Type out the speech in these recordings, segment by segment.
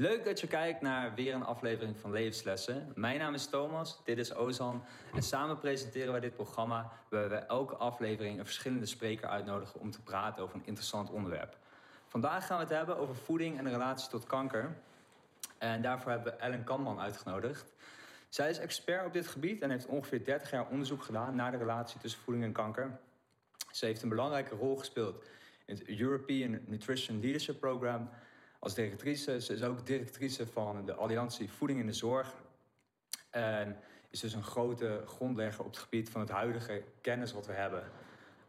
Leuk dat je kijkt naar weer een aflevering van Levenslessen. Mijn naam is Thomas, dit is Ozan. En samen presenteren wij dit programma... waar we elke aflevering een verschillende spreker uitnodigen... om te praten over een interessant onderwerp. Vandaag gaan we het hebben over voeding en de relatie tot kanker. En daarvoor hebben we Ellen Kanman uitgenodigd. Zij is expert op dit gebied en heeft ongeveer 30 jaar onderzoek gedaan... naar de relatie tussen voeding en kanker. Ze heeft een belangrijke rol gespeeld in het European Nutrition Leadership Program als directrice. Ze is ook directrice van de Alliantie Voeding in de Zorg. En is dus een grote grondlegger op het gebied van het huidige kennis wat we hebben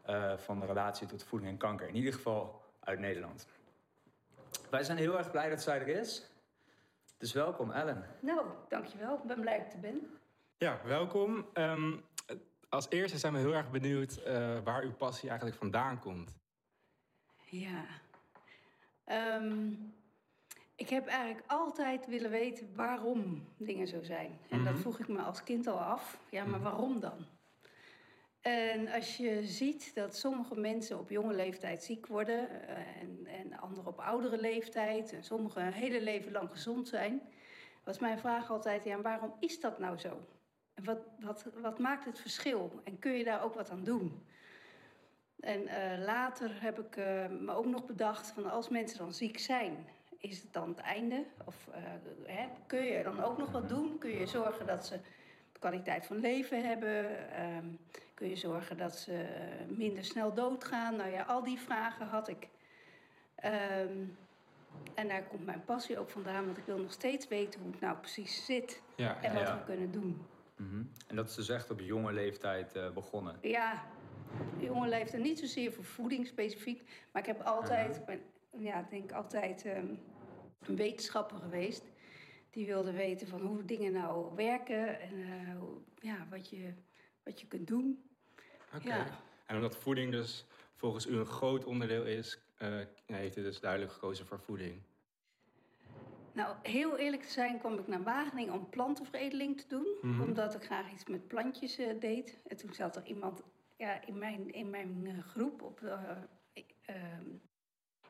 uh, van de relatie tot voeding en kanker. In ieder geval uit Nederland. Wij zijn heel erg blij dat zij er is. Dus welkom, Ellen. Nou, dankjewel. Ik ben blij dat ik er ben. Ja, welkom. Um, als eerste zijn we heel erg benieuwd uh, waar uw passie eigenlijk vandaan komt. Ja. Um, ik heb eigenlijk altijd willen weten waarom dingen zo zijn. En mm dat mhm. vroeg ik me als kind al af. Ja, maar mhm. waarom dan? En als je ziet dat sommige mensen op jonge leeftijd ziek worden... Eh, en, en anderen op oudere leeftijd... en sommigen een hele leven lang gezond zijn... was mijn vraag altijd, ja, waarom is dat nou zo? En wat, wat, wat maakt het verschil? En kun je daar ook wat aan doen? En uh, later heb ik uh, me ook nog bedacht van als mensen dan ziek zijn is het dan het einde? Of uh, hè, kun je dan ook nog wat doen? Kun je zorgen dat ze kwaliteit van leven hebben? Um, kun je zorgen dat ze minder snel doodgaan? Nou ja, al die vragen had ik. Um, en daar komt mijn passie ook vandaan, want ik wil nog steeds weten hoe het nou precies zit ja, en wat ja. we kunnen doen. Mm -hmm. En dat is dus echt op jonge leeftijd uh, begonnen? Ja, jonge leeftijd. Niet zozeer voor voeding specifiek, maar ik heb altijd, ben, ja, denk altijd um, een wetenschapper geweest. Die wilde weten van hoe dingen nou werken en uh, ja, wat, je, wat je kunt doen. Oké. Ja. En omdat voeding dus volgens u een groot onderdeel is, uh, heeft u dus duidelijk gekozen voor voeding. Nou, heel eerlijk te zijn kwam ik naar Wageningen om plantenveredeling te doen. Mm -hmm. Omdat ik graag iets met plantjes uh, deed. En toen zat er iemand ja, in mijn, in mijn groep op... Ehm,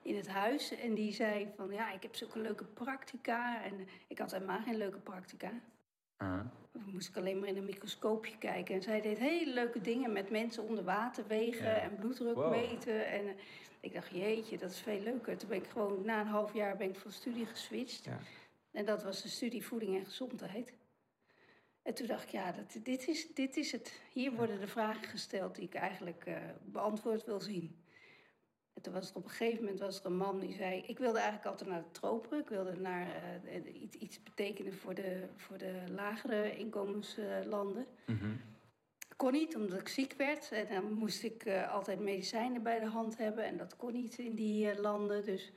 in het huis. En die zei van, ja, ik heb zulke leuke practica. En ik had helemaal geen leuke practica. Uh -huh. moest ik alleen maar in een microscoopje kijken. En zij deed hele leuke dingen met mensen onder water wegen en bloeddruk meten. En uh, ik dacht, jeetje, dat is veel leuker. Toen ben ik gewoon, na een half jaar ben ik van studie geswitcht. Ja. En dat was de studie voeding en gezondheid. En toen dacht ik, ja, dat, dit, is, dit is het. Hier worden de vragen gesteld die ik eigenlijk uh, beantwoord wil zien. En toen was er op een gegeven moment was er een man die zei... ik wilde eigenlijk altijd naar de tropen. Ik wilde naar, uh, iets, iets betekenen voor de, voor de lagere inkomenslanden. Mm -hmm. kon niet, omdat ik ziek werd. En dan moest ik uh, altijd medicijnen bij de hand hebben. En dat kon niet in die uh, landen. Dus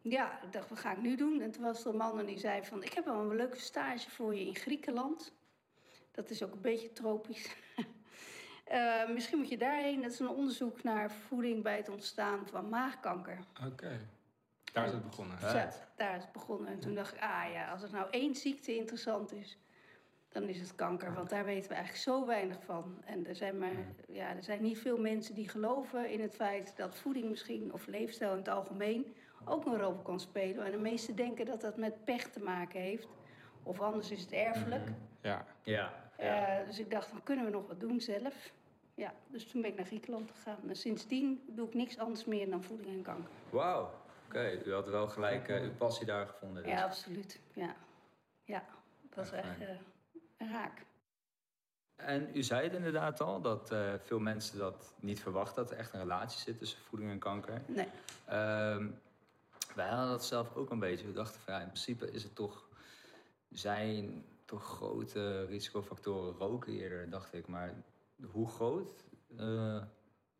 ja, ik dacht, wat ga ik nu doen? En toen was er een man en die zei van... ik heb wel een leuke stage voor je in Griekenland. Dat is ook een beetje tropisch. Uh, misschien moet je daarheen. Dat is een onderzoek naar voeding bij het ontstaan van maagkanker. Oké. Daar is het begonnen. Ja, daar is het begonnen. En toen dacht ik, ah ja, als er nou één ziekte interessant is, dan is het kanker. Want daar weten we eigenlijk zo weinig van. En er zijn, maar, ja, er zijn niet veel mensen die geloven in het feit dat voeding misschien, of leefstijl in het algemeen, ook een rol kan spelen. En de meesten denken dat dat met pech te maken heeft. Of anders is het erfelijk. Mhm. Ja. ja, ja. Uh, dus ik dacht, dan kunnen we nog wat doen zelf. Ja, dus toen ben ik naar Griekenland gegaan. En sindsdien doe ik niks anders meer dan voeding en kanker. Wauw, oké. U had wel gelijk uh, uw passie daar gevonden. Dus. Ja, absoluut. Ja, ja dat was echt uh, raak. En u zei het inderdaad al, dat uh, veel mensen dat niet verwachten... dat er echt een relatie zit tussen voeding en kanker. Nee. Uh, wij hadden dat zelf ook een beetje. We dachten van ja, in principe is het toch... zijn toch grote risicofactoren roken eerder, dacht ik. Maar hoe groot uh,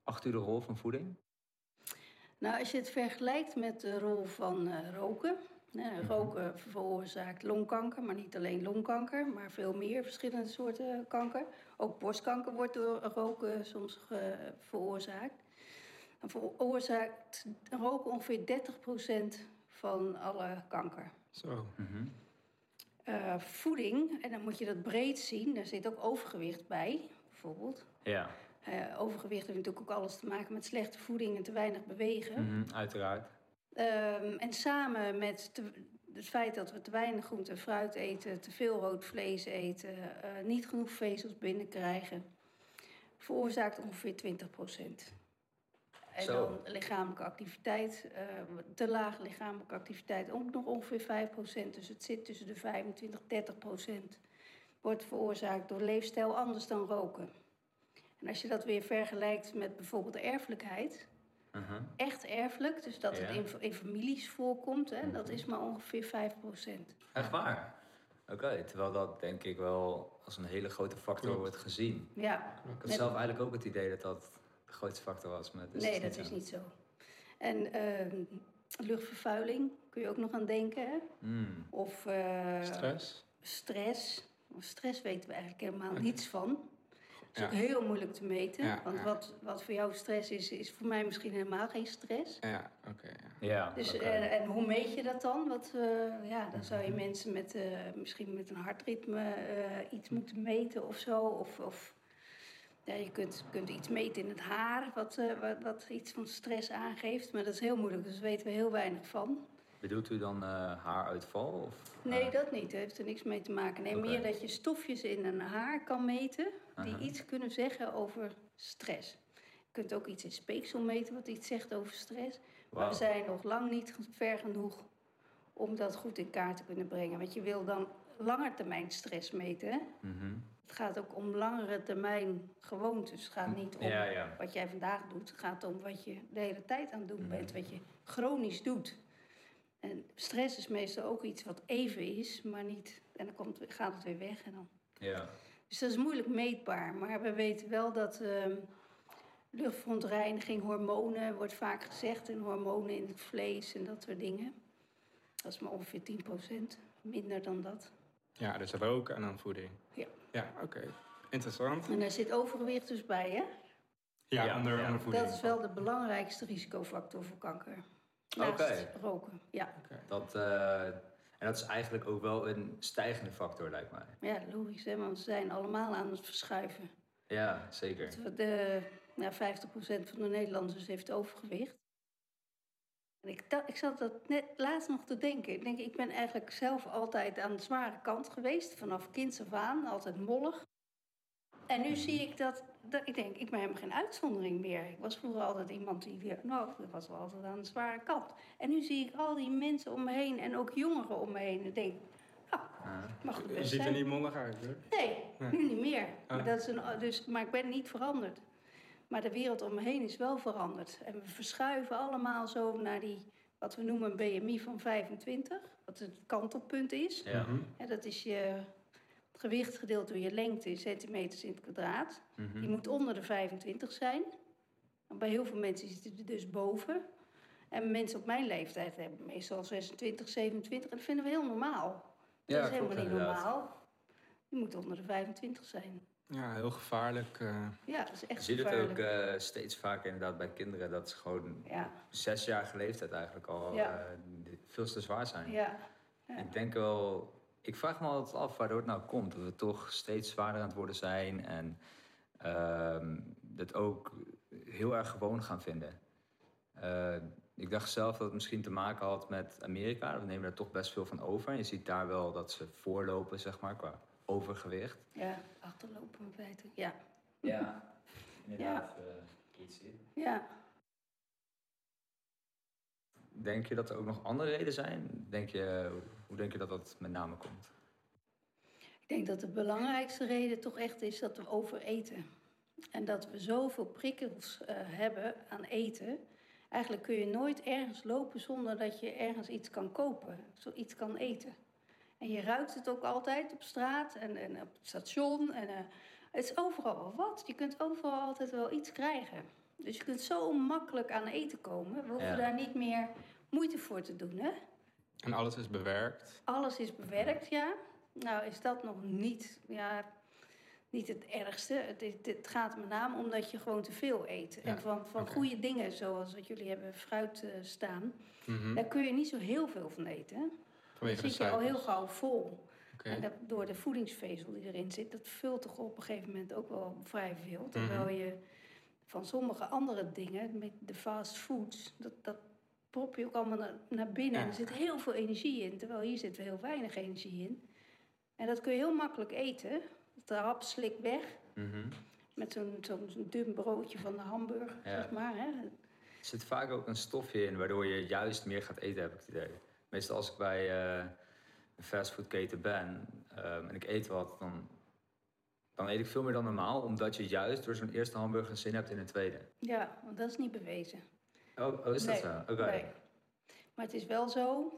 acht u de rol van voeding? Nou, als je het vergelijkt met de rol van uh, roken. Uh, roken veroorzaakt longkanker, maar niet alleen longkanker, maar veel meer verschillende soorten kanker. Ook borstkanker wordt door roken soms veroorzaakt. Dan veroorzaakt roken ongeveer 30% van alle kanker. Zo. Mm -hmm. uh, voeding, en dan moet je dat breed zien, daar zit ook overgewicht bij bijvoorbeeld. Ja. Uh, overgewicht heeft natuurlijk ook alles te maken met slechte voeding en te weinig bewegen. Mm -hmm, uiteraard. Um, en samen met te, het feit dat we te weinig groente en fruit eten, te veel rood vlees eten, eh, niet genoeg vezels binnenkrijgen, veroorzaakt ongeveer 20% En Zo. dan lichamelijke activiteit, eh, te lage lichamelijke activiteit ook nog ongeveer 5% Dus het zit tussen de 25 en 30 Wordt veroorzaakt door leefstijl anders dan roken. En als je dat weer vergelijkt met bijvoorbeeld de erfelijkheid, Mhm. echt erfelijk, dus dat Ja. het in, in families voorkomt, hè, dat is maar ongeveer 5% Echt waar? Oké, terwijl dat denk ik wel als een hele grote factor Klopt. wordt gezien. Ja, Ik had zelf eigenlijk ook het idee dat dat de grootste factor was. Maar nee, dat zo. is niet zo. En ehm, luchtvervuiling kun je ook nog aan denken. Hè? Mm. Of eh, Stress? stress. Stress weten we eigenlijk helemaal niets van. Dat is Ja. ook heel moeilijk te meten. Ja, want ja. Wat, wat voor jou stress is, is voor mij misschien helemaal geen stress. Ja, oké. ja. Ja, Dus, oké. en, en hoe meet je dat dan? Wat, eh, ja, dan zou je Mhm. mensen met, eh, misschien met een hartritme eh, iets moeten meten of zo. Of, of ja, je kunt, kunt iets meten in het haar, wat, eh, wat, wat iets van stress aangeeft. Maar dat is heel moeilijk, dus daar weten we heel weinig van. Bedoelt u dan eh, haaruitval? Of, Nee, eh, dat niet. Dat heeft er niks mee te maken. Nee, meer dat je stofjes in een haar kan meten die aha. iets kunnen zeggen over stress. Je kunt ook iets in speeksel meten wat iets zegt over stress. Maar we zijn nog lang niet ver genoeg om dat goed in kaart te kunnen brengen. Want je wil dan langetermijn stress meten. Hè? Mhm. Het gaat ook om langere termijn gewoontes. Het gaat niet om Ja, ja. wat jij vandaag doet. Het gaat om wat je de hele tijd aan het doen Mhm. bent. Wat je chronisch doet. En stress is meestal ook iets wat even is, maar niet. En dan komt, gaat het weer weg. En dan. Ja. Dus dat is moeilijk meetbaar. Maar we weten wel dat ehm, luchtverontreiniging, hormonen, wordt vaak gezegd. En hormonen in het vlees en dat soort dingen. Dat is maar ongeveer 10%. Minder dan dat. Ja, dus roken en dan voeding. Ja. Ja, oké. Interessant. En daar zit overgewicht dus bij, hè? Ja, Ja, onder, ja. onder voeding. Dat is wel de belangrijkste risicofactor voor kanker. Naast roken, ja. Dat, eh, en dat is eigenlijk ook wel een stijgende factor, lijkt mij. Ja, logisch, hè? Want we zijn allemaal aan het verschuiven. Ja, zeker. De, ja, 50% van de Nederlanders heeft overgewicht. En ik, ik zat dat net laatst nog te denken. Ik denk, ik ben eigenlijk zelf altijd aan de zware kant geweest. Vanaf kinds af aan, altijd mollig. En nu zie ik dat, dat ik denk, ik ben helemaal geen uitzondering meer. Ik was vroeger altijd iemand die weer, nou, ik was wel altijd aan de zware kant. En nu zie ik al die mensen om me heen en ook jongeren om me heen. En ik denk, nou, Ah. mag het Je best ziet er niet mondig uit, hoor. Nee, Nee. nu niet meer. Maar, Ah. dat is een, dus, maar ik ben niet veranderd. Maar de wereld om me heen is wel veranderd. En we verschuiven allemaal zo naar die, wat we noemen een BMI van 25. Wat het kantelpunt is. Ja. Mhm. En dat is je gewicht gedeeld door je lengte in centimeters in het kwadraat. Mhm. Die moet onder de 25 zijn. Bij heel veel mensen zit het er dus boven. En mensen op mijn leeftijd hebben meestal 26, 27. En dat vinden we heel normaal. Ja, dat is helemaal klopt, niet inderdaad. normaal. Je moet onder de 25 zijn. Ja, heel gevaarlijk. eh. Ja, dat is Je echt ziet het ook eh, steeds vaker inderdaad bij kinderen. Dat ze gewoon Ja, zesjarige leeftijd eigenlijk al Ja. eh, veel te zwaar zijn. ja, ja. Ik denk wel... Ik vraag me altijd af waardoor het nou komt. Dat we toch steeds zwaarder aan het worden zijn. En ehm dat ook heel erg gewoon gaan vinden. Eh, ik dacht zelf dat het misschien te maken had met Amerika. We nemen daar toch best veel van over. En je ziet daar wel dat ze voorlopen, zeg maar, qua overgewicht. ja, achterlopen in feite. Ja, Ja, inderdaad. eh, iets zien. ja. Denk je dat er ook nog andere redenen zijn? Denk je, hoe denk je dat dat met name komt? Ik denk dat de belangrijkste reden toch echt is dat we overeten. En dat we zoveel prikkels eh, hebben aan eten. Eigenlijk kun je nooit ergens lopen zonder dat je ergens iets kan kopen, zoiets kan eten. En je ruikt het ook altijd op straat en, en op het station. En, eh, het is overal wel wat. Je kunt overal altijd wel iets krijgen. Dus je kunt zo makkelijk aan eten komen. We hoeven Ja. daar niet meer moeite voor te doen. Hè? En alles is bewerkt. Alles is bewerkt, ja. Nou is dat nog niet, ja, niet het ergste. Het, is- het gaat met name om dat je gewoon te veel eet. Ja, En van, van goede dingen, zoals wat jullie hebben, fruit eh, staan... Mhm. daar kun je niet zo heel veel van eten. hè. Dan Vanwege de zit je al heel gauw vol. En dat, door de voedingsvezel die erin zit, dat vult toch op een gegeven moment ook wel vrij veel. Mhm. Terwijl je van sommige andere dingen, met de fast foods, dat, dat, prop je ook allemaal naar, naar binnen. Ja. En er zit heel veel energie in, terwijl hier zit heel weinig energie in. En dat kun je heel makkelijk eten. De hap slikt weg Mhm. met zo'n zo'n dun broodje van de hamburger, Ja. zeg maar. Hè. Er zit vaak ook een stofje in waardoor je juist meer gaat eten, heb ik het idee. Meestal als ik bij eh, een fastfoodketen ben ehm, en ik eet wat, dan, dan eet ik veel meer dan normaal. Omdat je juist door zo'n eerste hamburger zin hebt in een tweede. Ja, want dat is niet bewezen. Oh, oh is dat Nee, zo? Oké. nee. Maar het is wel zo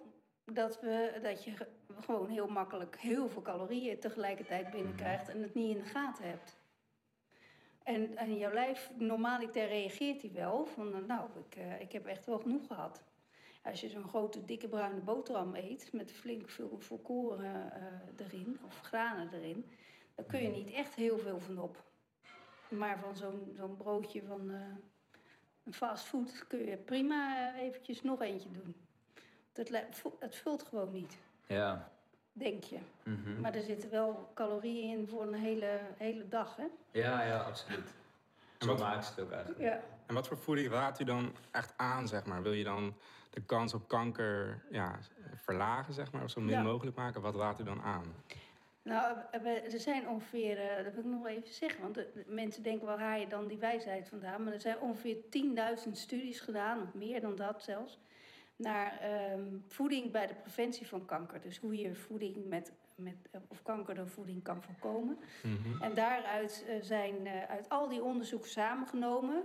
dat, we, dat je ge- gewoon heel makkelijk heel veel calorieën tegelijkertijd binnenkrijgt en het niet in de gaten hebt. En, en jouw lijf, normaliter reageert hij wel van, nou, ik, eh, ik heb echt wel genoeg gehad. Als je zo'n grote, dikke bruine boterham eet met flink veel volkoren eh, erin, of granen erin, dan kun je niet echt heel veel van op. Maar van zo'n zo'n broodje van eh, een fastfood kun je prima eh, eventjes nog eentje doen. Vo- het vult gewoon niet, Ja. denk je. Mhm. Maar er zitten wel calorieën in voor een hele, hele dag, hè? ja, ja, absoluut. En wat- maakt het ook eigenlijk. Ja. En wat voor voeding raadt u dan echt aan, zeg maar? Wil je dan de kans op kanker ja, verlagen, zeg maar, of zo min Ja. mogelijk maken? Wat raadt u dan aan? Nou, er zijn ongeveer, eh, dat wil ik nog wel even zeggen, want de, de mensen denken wel, haal je dan die wijsheid vandaan? Maar er zijn ongeveer 10.000 studies gedaan, of meer dan dat zelfs, naar ehm, voeding bij de preventie van kanker. Dus hoe je voeding met, met, eh, of kanker door voeding kan voorkomen. Mhm. En daaruit eh, zijn eh, uit al die onderzoeken samengenomen,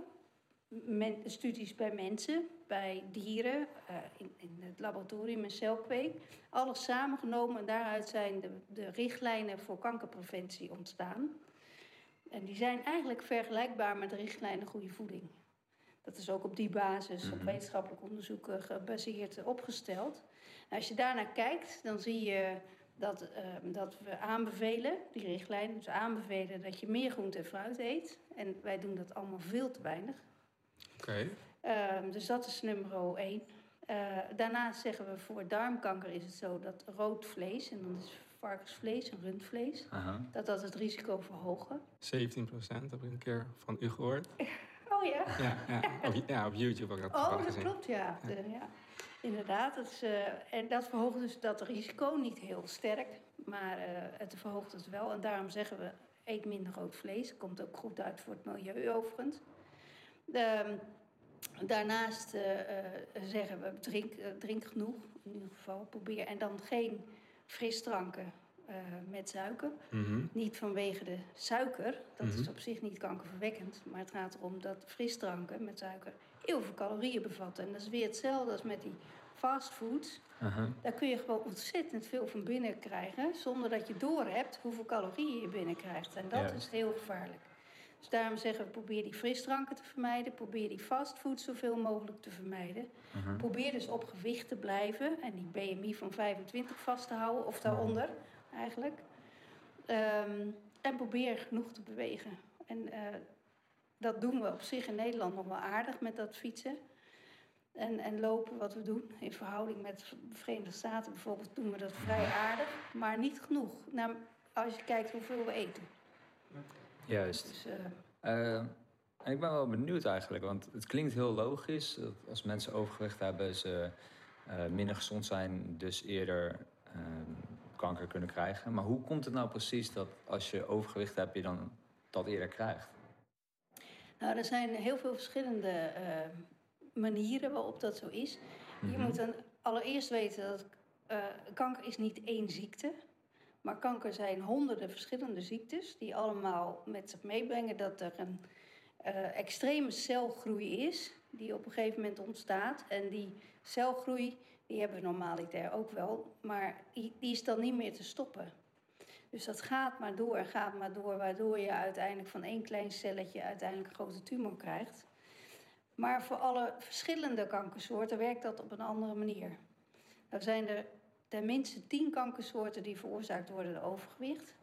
men- studies bij mensen, bij dieren, eh, in, in het laboratorium en celkweek, alles samengenomen en daaruit zijn de, de richtlijnen voor kankerpreventie ontstaan. En die zijn eigenlijk vergelijkbaar met de richtlijnen goede voeding. Dat is ook op die basis, op Mhm. wetenschappelijk onderzoeken gebaseerd eh, opgesteld. En als je daarnaar kijkt, dan zie je dat, eh, dat we aanbevelen, die richtlijn, dus aanbevelen dat je meer groente en fruit eet. En wij doen dat allemaal veel te weinig. Oké. Ehm, dus dat is nummer één. Eh, daarnaast zeggen we voor darmkanker is het zo dat rood vlees, en dan is varkensvlees en rundvlees, Aha. dat dat het risico verhogen. 17% heb ik een keer van u gehoord. Oh ja? Ja, ja, op, ja op YouTube heb ik dat Oh, dat gezien. klopt, ja. De- ja. Inderdaad, dat is, eh, en dat verhoogt dus dat risico niet heel sterk, maar eh, het verhoogt het wel. En daarom zeggen we, eet minder rood vlees. Komt ook goed uit voor het milieu overigens. Ehm, daarnaast eh, eh, zeggen we, drink, eh, drink genoeg, in ieder geval. Probeer, en dan geen frisdranken met suiker. Mhm. Niet vanwege de suiker, dat is Mhm. op zich niet kankerverwekkend. Maar het gaat erom dat frisdranken met suiker heel veel calorieën bevatten. En dat is weer hetzelfde als met die fastfoods. Aha. Daar kun je gewoon ontzettend veel van binnen krijgen... zonder dat je doorhebt hoeveel calorieën je binnenkrijgt. En dat is heel gevaarlijk. Dus daarom zeggen we, probeer die frisdranken te vermijden. Probeer die fastfood zoveel mogelijk te vermijden. Mhm. Probeer dus op gewicht te blijven en die BMI van 25 vast te houden, of daaronder eigenlijk. Ehm, en probeer genoeg te bewegen. En eh, dat doen we op zich in Nederland nog wel aardig met dat fietsen. En, en lopen wat we doen. In verhouding met de Verenigde Staten bijvoorbeeld doen we dat vrij aardig. Maar niet genoeg. Nou, als je kijkt hoeveel we eten. Juist. Dus, eh, Eh, en ik ben wel benieuwd eigenlijk, want het klinkt heel logisch dat als mensen overgewicht hebben, ze eh, minder gezond zijn, dus eerder ehm, kanker kunnen krijgen. Maar hoe komt het nou precies dat als je overgewicht hebt, je dan dat eerder krijgt? Nou, er zijn heel veel verschillende eh, manieren waarop dat zo is. Je Mhm. moet dan allereerst weten dat kanker is niet één ziekte. Maar kanker zijn honderden verschillende ziektes die allemaal met zich meebrengen dat er een eh, extreme celgroei is die op een gegeven moment ontstaat. En die celgroei, die hebben we normaliter ook wel, maar die, die is dan niet meer te stoppen. Dus dat gaat maar door en gaat maar door, waardoor je uiteindelijk van één klein celletje uiteindelijk een grote tumor krijgt. Maar voor alle verschillende kankersoorten werkt dat op een andere manier. Nou zijn er tenminste tien kankersoorten die veroorzaakt worden door overgewicht.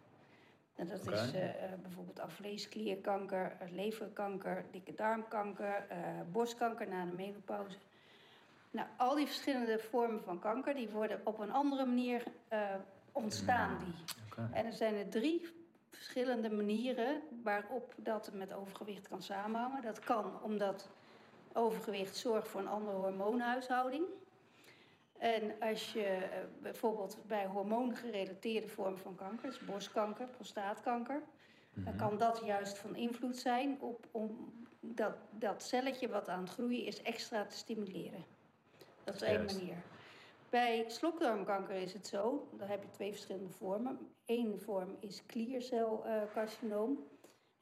En dat is eh, eh, bijvoorbeeld afvleesklierkanker, eh, leverkanker, dikke darmkanker, borstkanker na de menopauze. Nou, al die verschillende vormen van kanker die worden op een andere manier ontstaan. Die. En er zijn er drie verschillende manieren waarop dat met overgewicht kan samenhangen. Dat kan omdat overgewicht zorgt voor een andere hormoonhuishouding. En als je eh, bijvoorbeeld bij hormoongerelateerde vormen van kanker, dus borstkanker, prostaatkanker, dan kan dat juist van invloed zijn op om dat, dat celletje wat aan het groeien is extra te stimuleren. Dat is één manier. Bij slokdarmkanker is het zo, daar heb je twee verschillende vormen. Eén vorm is kliercelcarcinoom.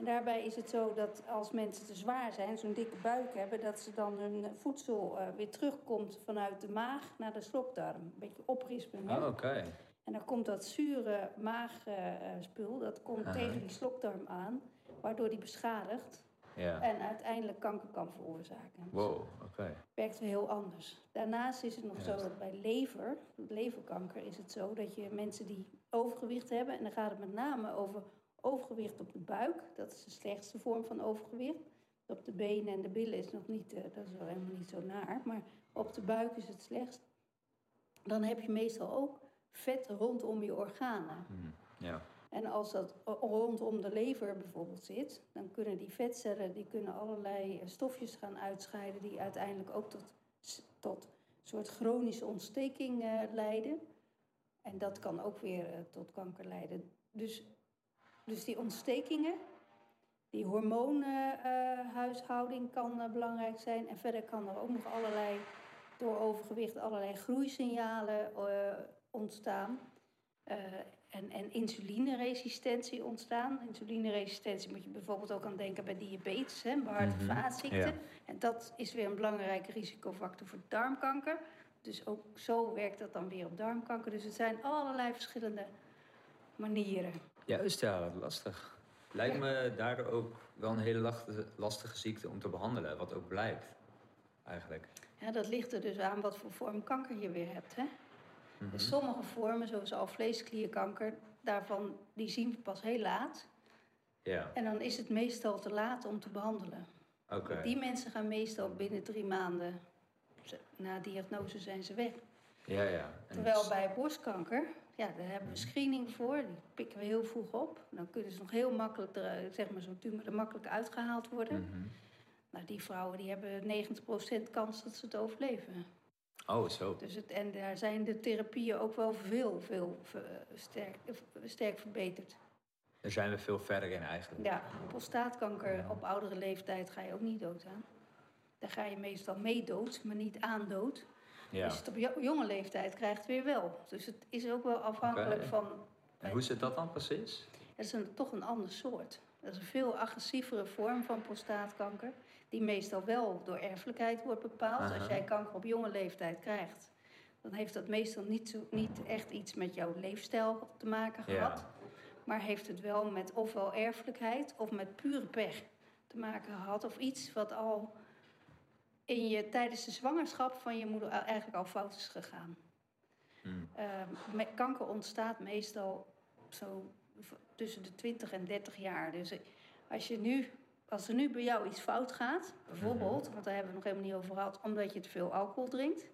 En daarbij is het zo dat als mensen te zwaar zijn, zo'n dikke buik hebben, dat ze dan hun voedsel eh, weer terugkomt vanuit de maag naar de slokdarm. Een beetje oprispen. Oh, oké. En dan komt dat zure maagspul, dat komt Aha. tegen die slokdarm aan, waardoor die beschadigt Ja. en uiteindelijk kanker kan veroorzaken. Wow, oké. werkt heel anders. Daarnaast is het nog zo dat bij lever, leverkanker, is het zo dat je mensen die overgewicht hebben, en dan gaat het met name over overgewicht op de buik, dat is de slechtste vorm van overgewicht. Op de benen en de billen is nog niet, eh, dat is wel helemaal niet zo naar, maar op de buik is het slechtst. Dan heb je meestal ook vet rondom je organen. Hm, Ja. En als dat o- rondom de lever bijvoorbeeld zit, dan kunnen die vetcellen die kunnen allerlei eh, stofjes gaan uitscheiden die uiteindelijk ook tot, tot een soort chronische ontsteking eh, leiden. En dat kan ook weer eh, tot kanker leiden. Dus, dus die ontstekingen, die hormoonhuishouding kan eh, belangrijk zijn. En verder kan er ook nog allerlei, door overgewicht, allerlei groeisignalen eh, ontstaan. Eh, en, en insulineresistentie ontstaan. Insulineresistentie moet je bijvoorbeeld ook aan denken bij diabetes, hè, bij hart- en Mhm, vaatziekten. ja. En dat is weer een belangrijke risicofactor voor darmkanker. Dus ook zo werkt dat dan weer op darmkanker. Dus het zijn allerlei verschillende manieren. Juist, ja, wat lastig. Lijkt me daardoor ook wel een hele lastige, ziekte om te behandelen, wat ook blijkt, eigenlijk. Ja, dat ligt er dus aan wat voor vorm kanker je weer hebt. Hè? Mhm. Dus sommige vormen, zoals alvleesklierkanker, daarvan, die zien we pas heel laat. Ja, En dan is het meestal te laat om te behandelen. oké. Die mensen gaan meestal binnen drie maanden, na diagnose zijn ze weg. Ja, ja. En Terwijl bij borstkanker, ja, daar hebben we screening voor. Die pikken we heel vroeg op. Dan kunnen ze nog heel makkelijk, er, zeg maar zo'n tumor er makkelijk uitgehaald worden. Mhm. Nou, die vrouwen die hebben 90% kans dat ze het overleven. Oh, zo. Dus het, en daar zijn de therapieën ook wel veel, veel ver- sterk, eh, sterk verbeterd. Daar zijn we veel verder in eigenlijk. Ja, prostaatkanker op oudere leeftijd ga je ook niet dood aan. Daar ga je meestal mee dood, maar niet aan dood. Ja. Als je het op jo- jonge leeftijd krijgt, weer wel. Dus het is ook wel afhankelijk van... En hoe zit dat dan precies? Het is een, toch een ander soort. Dat is een veel agressievere vorm van prostaatkanker. Die meestal wel door erfelijkheid wordt bepaald. Als jij kanker op jonge leeftijd krijgt, dan heeft dat meestal niet, zo, niet echt iets met jouw leefstijl te maken Ja. gehad. Maar heeft het wel met ofwel erfelijkheid of met pure pech te maken gehad. Of iets wat al in je, tijdens de zwangerschap van je moeder eigenlijk al fout is gegaan. Hm. Ehm, kanker ontstaat meestal zo tussen de 20 en 30 jaar. Dus als, je nu, als er nu bij jou iets fout gaat, bijvoorbeeld, want daar hebben we het nog helemaal niet over gehad, omdat je te veel alcohol drinkt,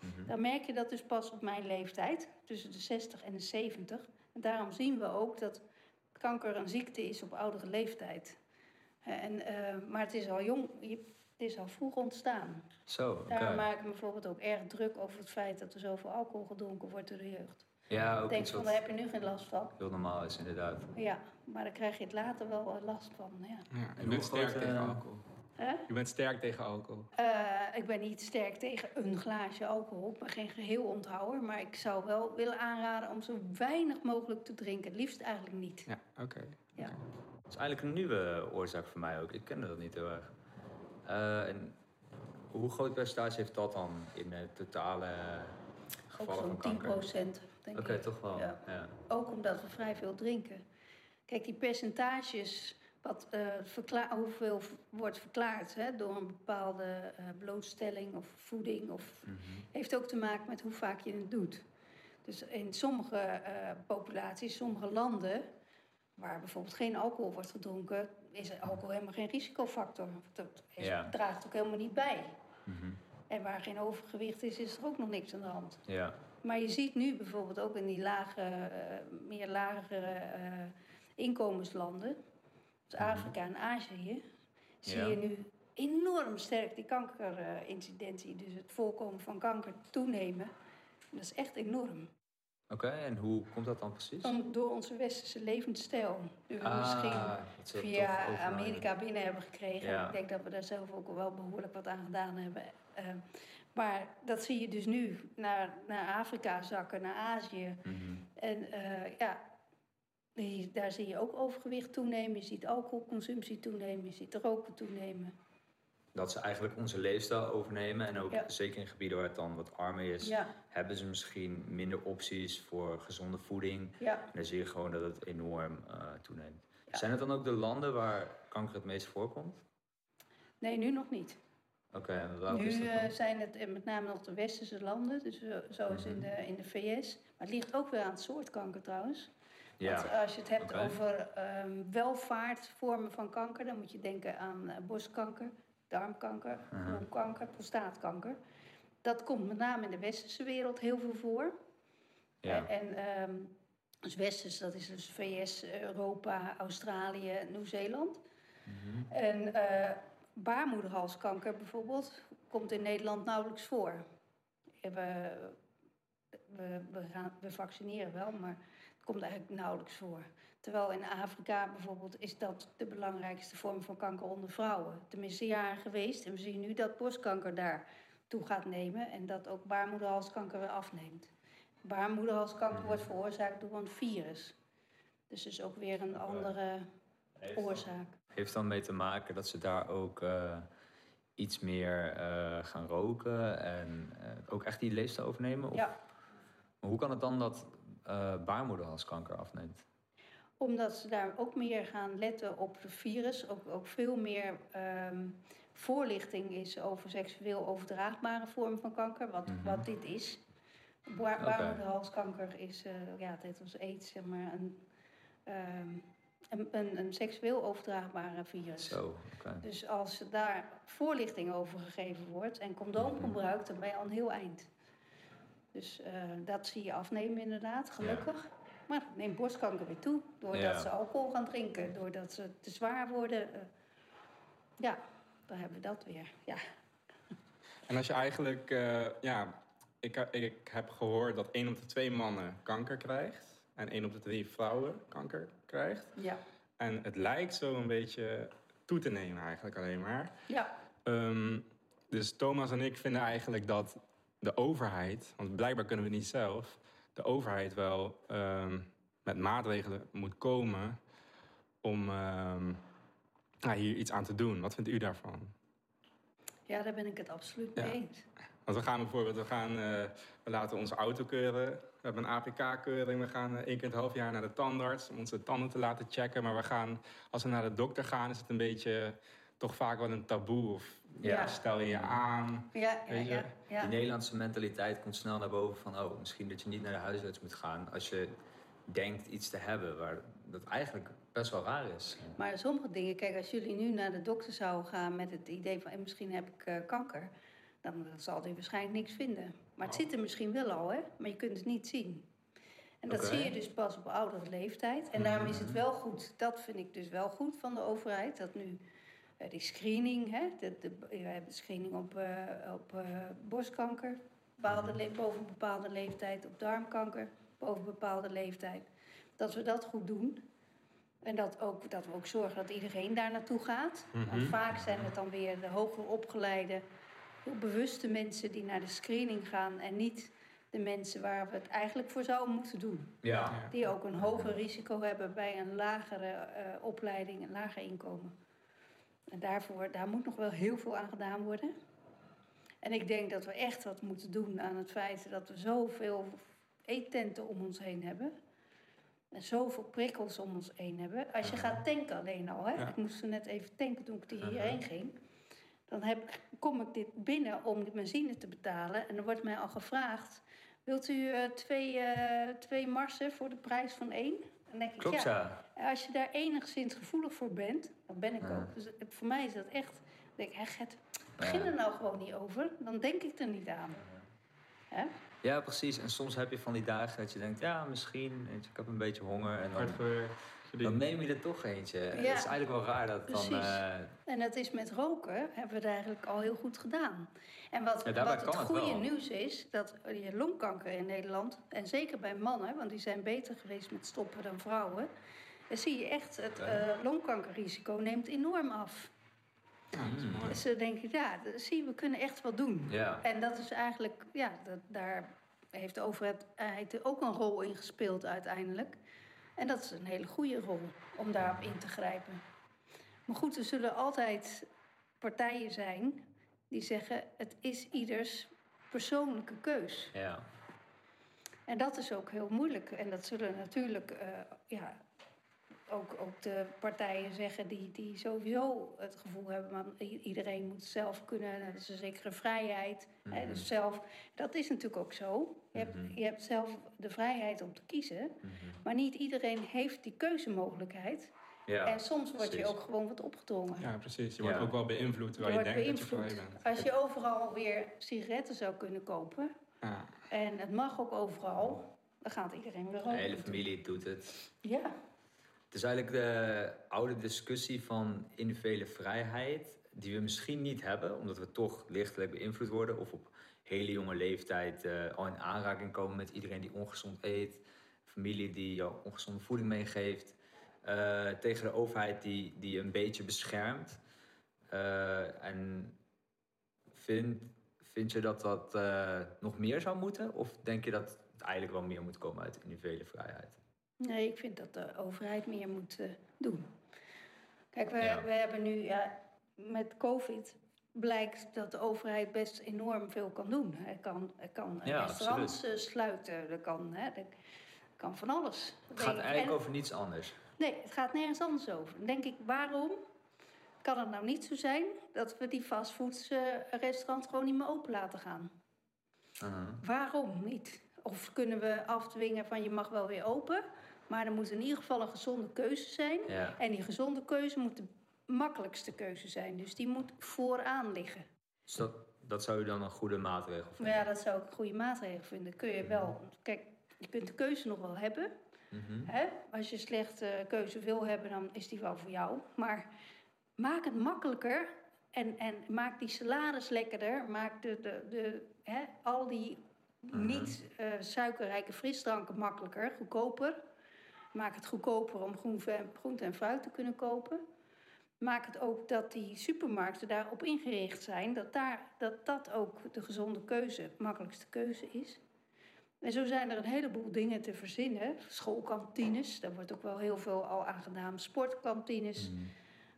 Mhm. dan merk je dat dus pas op mijn leeftijd, tussen de 60 en de 70. En daarom zien we ook dat kanker een ziekte is op oudere leeftijd. En, eh, maar het is al jong, je- het is al vroeg ontstaan. Zo, oké. Daarom maak ik me bijvoorbeeld ook erg druk over het feit dat er zoveel alcohol gedronken wordt door de jeugd. Ja, ook Ik denk iets van, daar heb je nu geen last van. heel normaal is, inderdaad. Ja, maar dan krijg je het later wel eh, last van. Ja. Ja, En je hoe bent sterk tegen eh, alcohol. Hè? Je bent sterk tegen alcohol. Eh, ik ben niet sterk tegen een glaasje alcohol. Ik ben geen geheel onthouwer. Maar ik zou wel willen aanraden om zo weinig mogelijk te drinken. Het liefst eigenlijk niet. Ja, oké. Ja. Dat is eigenlijk een nieuwe oorzaak voor mij ook. Ik kende dat niet heel erg. Eh, en hoe groot percentage heeft dat dan in het totale gevallen van zo'n 10 kanker? procent, denk Oké, ik. toch wel. Ja. Ja. Ook omdat we vrij veel drinken. Kijk, die percentages, wat, eh, hoeveel wordt verklaard hè, door een bepaalde eh, blootstelling of voeding, of, Mhm. heeft ook te maken met hoe vaak je het doet. Dus in sommige populaties, sommige landen, waar bijvoorbeeld geen alcohol wordt gedronken, is alcohol helemaal geen risicofactor. Dat is, Ja. draagt ook helemaal niet bij. Mhm. En waar geen overgewicht is, is er ook nog niks aan de hand. Ja. Maar je ziet nu bijvoorbeeld ook in die lage, eh, meer lagere eh, inkomenslanden, dus Mhm. Afrika en Azië, zie Ja. je nu enorm sterk die kankerincidentie, dus het voorkomen van kanker, toenemen. Dat is echt enorm. Oké, en hoe komt dat dan precies? Door onze westerse levensstijl. Die we Ah, misschien via. Amerika binnen hebben gekregen. Ja. Ik denk dat we daar zelf ook wel behoorlijk wat aan gedaan hebben. Eh, maar dat zie je dus nu naar, naar Afrika zakken, naar Azië. Mhm. En eh, ja, daar zie je ook overgewicht toenemen. Je ziet alcoholconsumptie toenemen. Je ziet roken toenemen. Dat ze eigenlijk onze leefstijl overnemen. En ook Ja. zeker in gebieden waar het dan wat armer is, Ja, hebben ze misschien minder opties voor gezonde voeding. ja. En dan zie je gewoon dat het enorm eh, toeneemt. Zijn het dan ook de landen waar kanker het meest voorkomt? Nee, nu nog niet. Oké, is Nu dat eh, zijn het eh, met name nog de westerse landen, dus zoals in, Mhm. de, in de VS. Maar het ligt ook weer aan het soort kanker trouwens. Ja, Want als je het hebt over ehm, welvaartvormen van kanker, dan moet je denken aan borstkanker, darmkanker, longkanker, prostaatkanker. Dat komt met name in de westerse wereld heel veel voor. ja. En ehm dus westers, dat is dus VS, Europa, Australië, Nieuw-Zeeland. Mhm. En eh, baarmoederhalskanker bijvoorbeeld komt in Nederland nauwelijks voor. We, we, we, gaan, we vaccineren wel, maar het komt eigenlijk nauwelijks voor. Terwijl in Afrika bijvoorbeeld is dat de belangrijkste vorm van kanker onder vrouwen. Tenminste jaren geweest. En we zien nu dat borstkanker daar toe gaat nemen en dat ook baarmoederhalskanker weer afneemt. Baarmoederhalskanker wordt veroorzaakt door een virus. Dus is ook weer een andere oorzaak. Heeft dan mee te maken dat ze daar ook eh, iets meer eh, gaan roken en eh, ook echt die leefstijl overnemen? Of, Ja. Maar hoe kan het dan dat baarmoederhalskanker afneemt? Omdat ze daar ook meer gaan letten op het virus. Ook, ook veel meer ehm, voorlichting is over seksueel overdraagbare vormen van kanker. Wat, Mhm. wat dit is. Baarmoederhalskanker is, eh, ja, heet als aids, zeg maar, een, ehm, een, een, een seksueel overdraagbare virus. Zo. Dus als daar voorlichting over gegeven wordt en condoomgebruik, dan ben je al een heel eind. Dus eh, dat zie je afnemen inderdaad, gelukkig. Maar neemt borstkanker weer toe, doordat Ja. ze alcohol gaan drinken, doordat ze te zwaar worden. eh. ja, dan hebben we dat weer. Ja, En als je eigenlijk, eh, ja, ik, ik heb gehoord dat 1 op de 2 mannen kanker krijgt. En 1 op de 3 vrouwen kanker krijgt. ja, En het lijkt zo een beetje toe te nemen eigenlijk alleen maar. ja. Ehm, dus Thomas en ik vinden eigenlijk dat de overheid, want blijkbaar kunnen we het niet zelf, de overheid wel ehm, met maatregelen moet komen om nou, hier iets aan te doen. Wat vindt u daarvan? ja daar ben ik het absoluut mee Ja. eens. Want we gaan bijvoorbeeld, we, gaan, eh, we laten onze auto keuren. We hebben een APK-keuring. We gaan eh, één keer in het half jaar naar de tandarts om onze tanden te laten checken. Maar we gaan, als we naar de dokter gaan, is het een beetje toch vaak wel een taboe. Of Ja. stel je je aan. Ja, ja, Weet je. Die Nederlandse mentaliteit komt snel naar boven van... oh, misschien dat je niet naar de huisarts moet gaan als je denkt iets te hebben... waar dat eigenlijk best wel raar is. Maar sommige dingen, kijk, als jullie nu naar de dokter zouden gaan met het idee van eh, misschien heb ik eh, kanker, dan zal hij waarschijnlijk niks vinden. Maar het zit er misschien wel al, hè? Maar je kunt het niet zien. En dat zie je dus pas op oudere leeftijd. En daarom is het wel goed, dat vind ik dus wel goed van de overheid, dat nu die screening, hè, de, de, we hebben screening op, eh, op eh, borstkanker, bepaalde le- boven een bepaalde leeftijd, op darmkanker, boven een bepaalde leeftijd. Dat we dat goed doen. En dat, ook, dat we ook zorgen dat iedereen daar naartoe gaat. Want Mhm. vaak zijn het dan weer de hoger opgeleide, heel bewuste mensen die naar de screening gaan en niet de mensen waar we het eigenlijk voor zouden moeten doen. Ja. Die ook een hoger risico hebben bij een lagere eh, opleiding, een lager inkomen. En daarvoor, daar moet nog wel heel veel aan gedaan worden. En ik denk dat we echt wat moeten doen aan het feit dat we zoveel eettenten om ons heen hebben. En zoveel prikkels om ons heen hebben. Als je gaat tanken alleen al, hè? Ja. ik moest net even tanken toen ik hierheen ging. Dan heb, kom ik dit binnen om de benzine te betalen. En er wordt mij al gevraagd: Wilt u eh, twee, eh, twee marsen voor de prijs van één? Dan denk ik, Klopt, ja. ja. Als je daar enigszins gevoelig voor bent, dan ben ik Ja. ook. Dus voor mij is dat echt. Ik denk, hè, Gert, begin Ja. er nou gewoon niet over. Dan denk ik er niet aan. Hè? Ja, precies. En soms heb je van die dagen dat je denkt, ja, misschien, ik heb een beetje honger. En dan Hard gewerkt. Dan neem je er toch eentje. Ja. Het is eigenlijk wel raar dat dan... Precies. eh, En dat is met roken, hebben we het eigenlijk al heel goed gedaan. En wat, Ja, wat het goede nieuws is, dat je longkanker in Nederland, en zeker bij mannen, want die zijn beter geweest met stoppen dan vrouwen, dan zie je echt, het eh, longkankerrisico neemt enorm af. Ja, dat is mooi. Dus dan denk je, ja, zie we kunnen echt wat doen. ja. En dat is eigenlijk, ja, dat, daar heeft de overheid ook een rol in gespeeld uiteindelijk. En dat is een hele goede rol om daarop in te grijpen. Maar goed, er zullen altijd partijen zijn die zeggen: het is ieders persoonlijke keus. ja. En dat is ook heel moeilijk. En dat zullen natuurlijk eh, ja, ook, ook de partijen zeggen die, die sowieso het gevoel hebben... maar iedereen moet zelf kunnen, dat is een zekere vrijheid. Hè, Mhm. dus zelf, dat is natuurlijk ook zo. Je, hebt, Mhm. je hebt zelf de vrijheid om te kiezen. Mhm. Maar niet iedereen heeft die keuzemogelijkheid. ja. en soms word je ook gewoon wat opgedrongen. Ja, precies. Je wordt Ja. ook wel beïnvloed je terwijl je, denkt dat je vrij bent. Als je overal weer sigaretten zou kunnen kopen... Ja. en het mag ook overal... dan gaat iedereen weer De roken. hele familie doet het. Ja. Het is eigenlijk de oude discussie van individuele vrijheid, die we misschien niet hebben, omdat we toch lichtelijk beïnvloed worden of op hele jonge leeftijd eh, al in aanraking komen met iedereen die ongezond eet, familie die jou ongezonde voeding meegeeft, eh, tegen de overheid die, die een beetje beschermt. Eh, en vind, vind je dat dat nog meer zou moeten? Of denk je dat het eigenlijk wel meer moet komen uit individuele vrijheid? Nee, ik vind dat de overheid meer moet eh, doen. Kijk, we, Ja. we hebben nu ja, met COVID blijkt dat de overheid best enorm veel kan doen. Hij kan, hij kan Ja, restaurants eh, sluiten, er kan, hè, kan van alles. Het gaat eigenlijk en- over niets anders. Nee, het gaat nergens anders over. Dan denk ik, waarom kan het nou niet zo zijn dat we die fastfood-restaurants gewoon niet meer open laten gaan? Uh-huh. Waarom niet? Of kunnen we afdwingen van je mag wel weer open, maar er moet in ieder geval een gezonde keuze zijn. Ja. En die gezonde keuze moet de makkelijkste keuze zijn. Dus die moet vooraan liggen. Dus dat, dat zou u dan een goede maatregel vinden? ja, dat zou ik een goede maatregel vinden. Kun je wel. Kijk, je kunt de keuze nog wel hebben. Mhm. Hè? Als je slechte keuze wil hebben, dan is die wel voor jou. Maar maak het makkelijker. En, en maak die salades lekkerder. Maak de, de, de, hè, al die niet eh, suikerrijke frisdranken makkelijker, goedkoper. Maak het goedkoper om groente en, fruit te kunnen kopen. Maak het ook dat die supermarkten daarop ingericht zijn. Dat dat, dat, dat ook de gezonde keuze, makkelijkste keuze is. En zo zijn er een heleboel dingen te verzinnen. Schoolkantines, daar wordt ook wel heel veel al aan gedaan. Sportkantines. Mhm.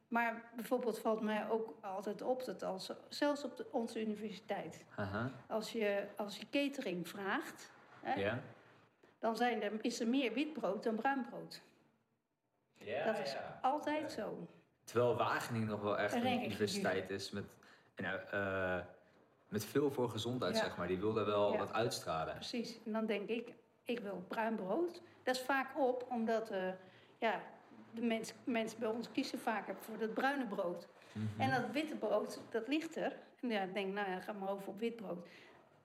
Maar bijvoorbeeld valt mij ook altijd op dat als, zelfs op de, onze universiteit, Aha. als je, als je catering vraagt, hè, Ja? Dan zijn er, is er meer witbrood dan bruinbrood. Ja, dat is altijd zo. Terwijl Wageningen nog wel echt een universiteit is met, en, eh, met veel voor gezondheid, Ja. zeg maar. Die wil daar wel Ja. wat uitstralen. Precies. En dan denk ik, ik wil bruin brood. Dat is vaak op, omdat eh, ja, de mens, mensen bij ons kiezen vaker voor dat bruine brood. Mhm. En dat witte brood, dat ligt er. En ja, ik denk, nou ja, ga maar over op wit brood.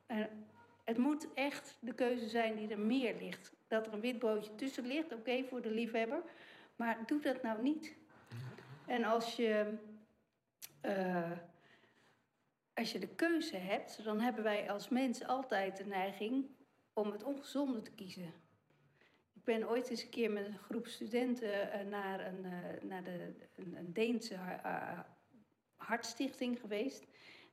En het moet echt de keuze zijn die er meer ligt. Dat er een wit broodje tussen ligt, oké, voor de liefhebber. Maar doe dat nou niet. En als je, eh, als je de keuze hebt, dan hebben wij als mens altijd de neiging om het ongezonde te kiezen. Ik ben ooit eens een keer met een groep studenten eh, naar, een, eh, naar de, een, een Deense ha- hartstichting geweest.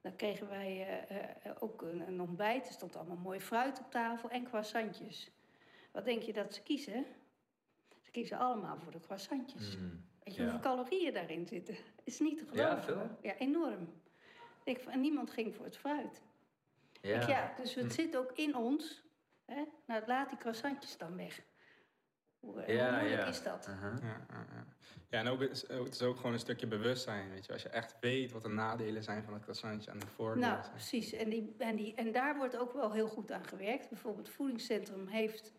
Dan kregen wij eh, eh, ook een, een ontbijt. Er stond allemaal mooi fruit op tafel en croissantjes. Wat denk je dat ze kiezen? Ze kiezen allemaal voor de croissantjes. Mhm. Weet je Ja. hoeveel calorieën daarin zitten? Is niet te geloven. Ja, veel? Ja, enorm. Ik, en niemand ging voor het fruit. Ja. Ik, ja, dus het Hm. zit ook in ons. Hè? Nou, laat die croissantjes dan weg. Hoe, eh, Ja, hoe moeilijk ja. is dat? Aha. Ja, ja, en ook, het is- het is ook gewoon een stukje bewustzijn. Weet je? Als je echt weet wat de nadelen zijn van het croissantje en de voordelen. Nou, zijn. precies. En, die, en, die, en daar wordt ook wel heel goed aan gewerkt. Bijvoorbeeld het Voedingscentrum heeft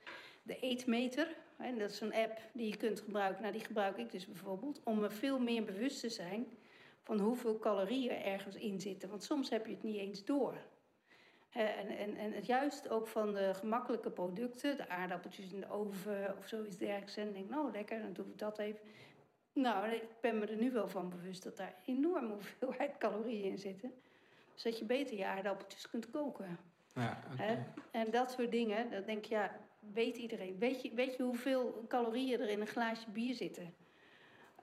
de eetmeter. En dat is een app die je kunt gebruiken. Nou, die gebruik ik dus bijvoorbeeld. Om me veel meer bewust te zijn van hoeveel calorieën ergens in zitten. Want soms heb je het niet eens door. Eh, en, en, en het juist ook van de gemakkelijke producten, de aardappeltjes in de oven of zoiets dergelijks. En denk, nou lekker, dan doen we dat even. Nou, ik ben me er nu wel van bewust dat daar enorme hoeveelheid calorieën in zitten. Dus dat je beter je aardappeltjes kunt koken. Ja? En dat soort dingen, dan denk je, ja, weet iedereen. Weet je, weet je hoeveel calorieën er in een glaasje bier zitten?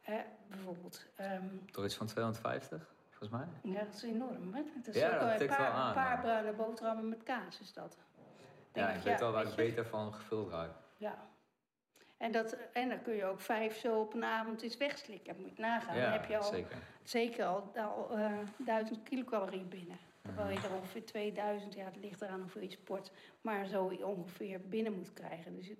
Hè, bijvoorbeeld. Ehm, Toch iets van 250, volgens mij? ja, dat is enorm. Hè? Het is Ja, ook dat een paar, wel aan, een paar bruine boterhammen met kaas is dat. Denk Ja, ik weet wel waar ik beter van gevuld raak. Ja. En, dat, en dan kun je ook vijf zo op een avond eens wegslikken. Moet je nagaan. dan heb je al zeker. zeker al, al eh, 1000 kilocalorieën binnen. Terwijl je er ongeveer 2000, ja, het ligt eraan hoeveel je sport, maar zo ongeveer binnen moet krijgen. Dus het-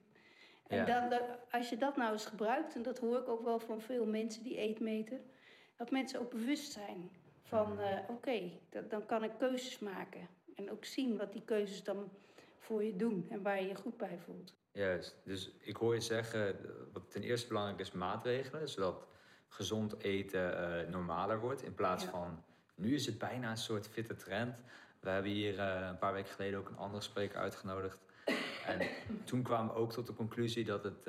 en Ja. dan- als je dat nou eens gebruikt, en dat hoor ik ook wel van veel mensen die eetmeten, dat mensen ook bewust zijn van, eh, oké, dan kan ik keuzes maken. En ook zien wat die keuzes dan voor je doen en waar je je goed bij voelt. Juist. Dus ik hoor je zeggen, eh, wat ten eerste belangrijk is maatregelen, zodat gezond eten eh, normaler wordt. In plaats Ja. van, nu is het bijna een soort fitte trend. We hebben hier een paar weken geleden ook een andere spreker uitgenodigd. En toen kwamen we ook tot de conclusie dat het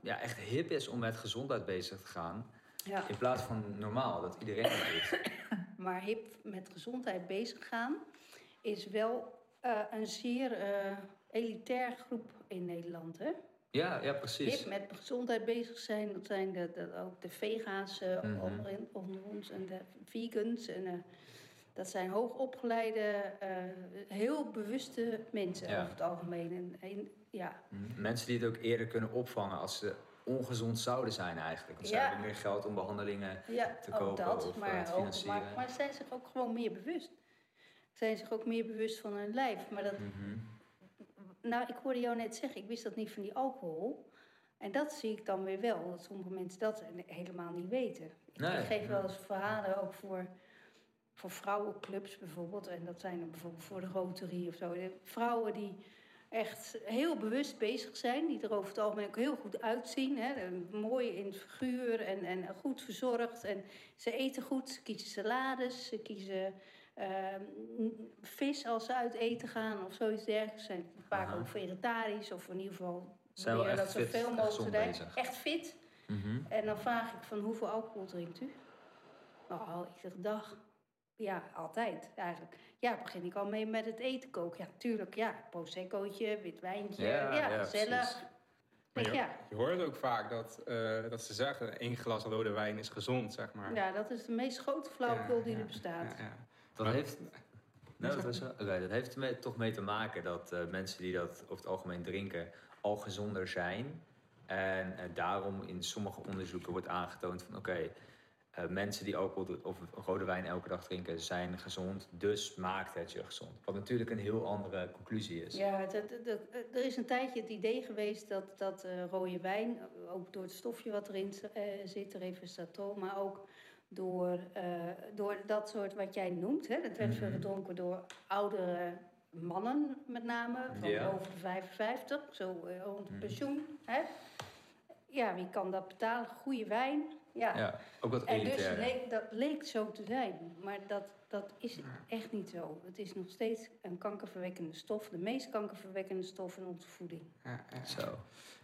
ja, echt hip is om met gezondheid bezig te gaan. Ja. In plaats van normaal, dat iedereen dat doet. Maar hip met gezondheid bezig gaan is wel eh, een zeer eh, elitair groep in Nederland. Hè? Ja, ja, precies. Hip met gezondheid bezig zijn, dat zijn de, de, ook de vega's eh, Mhm. onder ons en de vegans. En, dat zijn hoogopgeleide, heel bewuste mensen Ja. over het algemeen. En, en- ja, Mensen die het ook eerder kunnen opvangen als ze ongezond zouden zijn eigenlijk. Want ze Ja. hebben meer geld om behandelingen ja te kopen dat. of, eh, maar, te ook, financieren. maar, maar zijn zich ook gewoon meer bewust. Zijn zich ook meer bewust van hun lijf. Maar dat, Mhm. Nou, ik hoorde jou net zeggen, ik wist dat niet van die alcohol. En dat zie ik dan weer wel, dat sommige mensen dat helemaal niet weten. Ik, Nee, geef wel eens verhalen ook voor, voor vrouwenclubs bijvoorbeeld. En dat zijn dan bijvoorbeeld voor de Rotary of zo. De vrouwen die echt heel bewust bezig zijn, die er over het algemeen ook heel goed uitzien. Hè, mooi in het figuur en, en goed verzorgd. En ze eten goed, ze kiezen salades, ze kiezen ehm, vis als ze uit eten gaan of zoiets dergelijks. Ze zijn vaak Aha. ook vegetarisch of in ieder geval Zijn wel echt dat zoveel en mogelijk bezig. Echt fit. Mhm. En dan vraag ik van hoeveel alcohol drinkt u? Oh, iedere dag. Ja, altijd eigenlijk. Ja, begin ik al mee met het eten koken. Ja, tuurlijk. Ja, proseccootje, wit wijntje. Ja, Ja, ja, gezellig. Maar je, ja, je hoort ook vaak dat, eh, dat ze zeggen, één glas rode wijn is gezond, zeg maar. ja, dat is de meest grote flauwekul Ja, die ja, er bestaat. Ja, ja. Dat Maar- heeft, nou, dat, wel- dat heeft er toch mee te maken dat eh, mensen die dat over het algemeen drinken al gezonder zijn. En eh, daarom in sommige onderzoeken wordt aangetoond van oké, eh, mensen die alcohol of rode wijn elke dag drinken zijn gezond, dus maakt het je gezond. Wat natuurlijk een heel andere conclusie is. Ja, er is een tijdje het idee geweest dat, dat eh, rode wijn, ook door het stofje wat erin eh, zit, resveratrol, maar ook door, eh, door dat soort wat jij noemt. Hè, dat werd Mhm. gedronken door oudere mannen met name, van over de 55, zo eh, rond het Mhm. pensioen. Hè. Ja, wie kan dat betalen? Goede wijn. Ja. Ja, ook wat En dus leek, dat leek zo te zijn, maar dat, dat is echt niet zo. Het is nog steeds een kankerverwekkende stof, de meest kankerverwekkende stof in onze voeding. Ja, ja. Zo.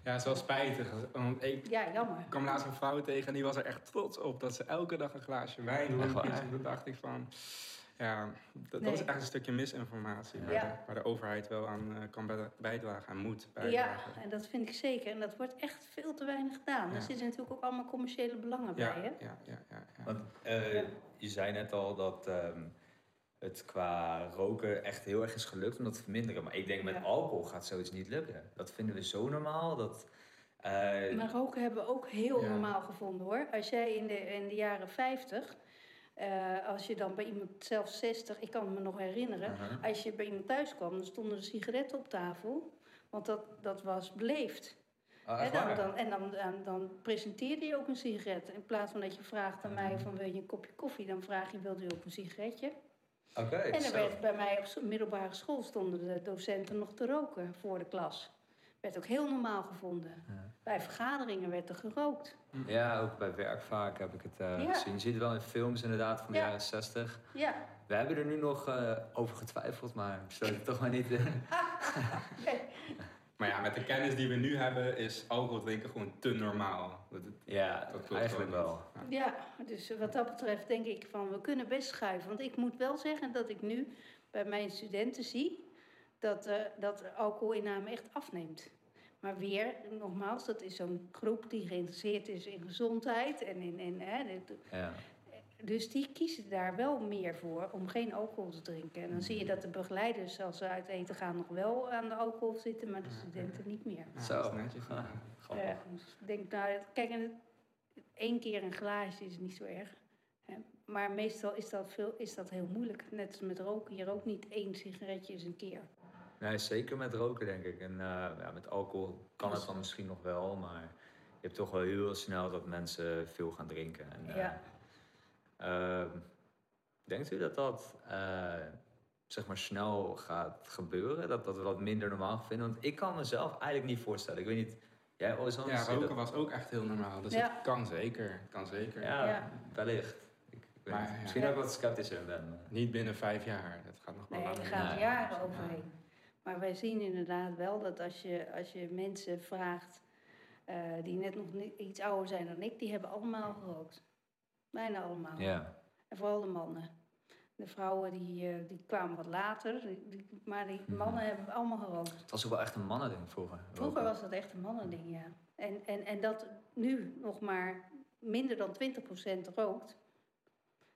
Ja, het is wel spijtig. Want ik Ja, jammer. kwam laatst een vrouw tegen en die was er echt trots op dat ze elke dag een glaasje wijn dronk. En toen dacht ik van, ja, dat, Nee. is echt een stukje misinformatie. Waar, Ja. de, waar de overheid wel aan eh, kan bij- bijdragen en moet Ja, bijdragen. en dat vind ik zeker. En dat wordt echt veel te weinig gedaan. Ja. Er zitten natuurlijk ook allemaal commerciële belangen Ja, bij, ja, hè? ja, ja, ja, ja. Want eh, Ja. je zei net al dat ehm, het qua roken echt heel erg is gelukt om dat te verminderen. Maar ik denk met Ja. alcohol gaat zoiets niet lukken. Dat vinden we zo normaal. Dat, eh, Maar roken hebben we ook heel Ja. normaal gevonden, hoor. Als jij in de, in de jaren 50, eh, als je dan bij iemand, zelfs 60, ik kan me nog herinneren... Als je bij iemand thuis kwam, dan stonden er sigaretten op tafel. Want dat, dat was beleefd. Ah, echt dan, dan, en dan, dan, dan presenteerde je ook een sigaret. In plaats van dat je vraagt aan mij Mhm. van wil je een kopje koffie, dan vraag je wilde u ook een sigaretje. Oké, en zo. werd bij mij op middelbare school stonden de docenten nog te roken voor de klas. Werd ook heel normaal gevonden. Bij vergaderingen werd er gerookt. Ja, ook bij werk vaak heb ik het eh, Ja. gezien. Je ziet het wel in films inderdaad van de Ja. jaren 60. Ja, We hebben er nu nog eh, over getwijfeld, maar we sluiten het toch maar niet in. Maar ja, met de kennis die we nu hebben, is alcohol drinken gewoon te normaal. Dat, ja, dat klopt eigenlijk gewoon wel. Ja. Ja, dus wat dat betreft denk ik van we kunnen best schuiven. Want ik moet wel zeggen dat ik nu bij mijn studenten zie dat, eh dat alcoholinname echt afneemt. Maar weer, nogmaals, dat is zo'n groep die geïnteresseerd is in gezondheid. En in, in, hè, dit- Ja. dus die kiezen daar wel meer voor om geen alcohol te drinken. En dan zie je dat de begeleiders, als ze uit eten gaan, nog wel aan de alcohol zitten, maar de studenten niet meer. Ja, Zo. netjes. Ja, dus ik denk, nou, kijk, en één keer een glaasje is niet zo erg. Hè. Maar meestal is dat, veel, is dat heel moeilijk. Net als met roken. Je rookt niet één sigaretje eens een keer. Nee, zeker met roken denk ik. En eh, ja, met alcohol kan het dan misschien nog wel, maar je hebt toch wel heel snel dat mensen veel gaan drinken. En, eh, Ja. ehm, denkt u dat dat eh, zeg maar snel gaat gebeuren? Dat, dat we dat minder normaal vinden? Want ik kan mezelf eigenlijk niet voorstellen. Ik weet niet, jij? Ja, je roken dat? was ook echt heel normaal. Dus Ja. het kan zeker. Het kan zeker. Ja, Ja. wellicht. Ik, ik Maar, ja. Misschien dat ik wat sceptischer ben. maar- Niet binnen vijf jaar. Dat gaat nog wel Nee, langer. er gaan Nee. jaren overheen. Maar wij zien inderdaad wel dat als je, als je mensen vraagt eh, die net nog iets ouder zijn dan ik, die hebben allemaal gerookt. Bijna allemaal. Ja. En vooral de mannen. De vrouwen die, eh, die kwamen wat later, die- maar die Mhm. mannen hebben allemaal gerookt. Het was ook wel echt een mannending vroeger. Vroeger was dat echt een mannending, ja. En, en, en dat nu nog maar minder dan 20% rookt,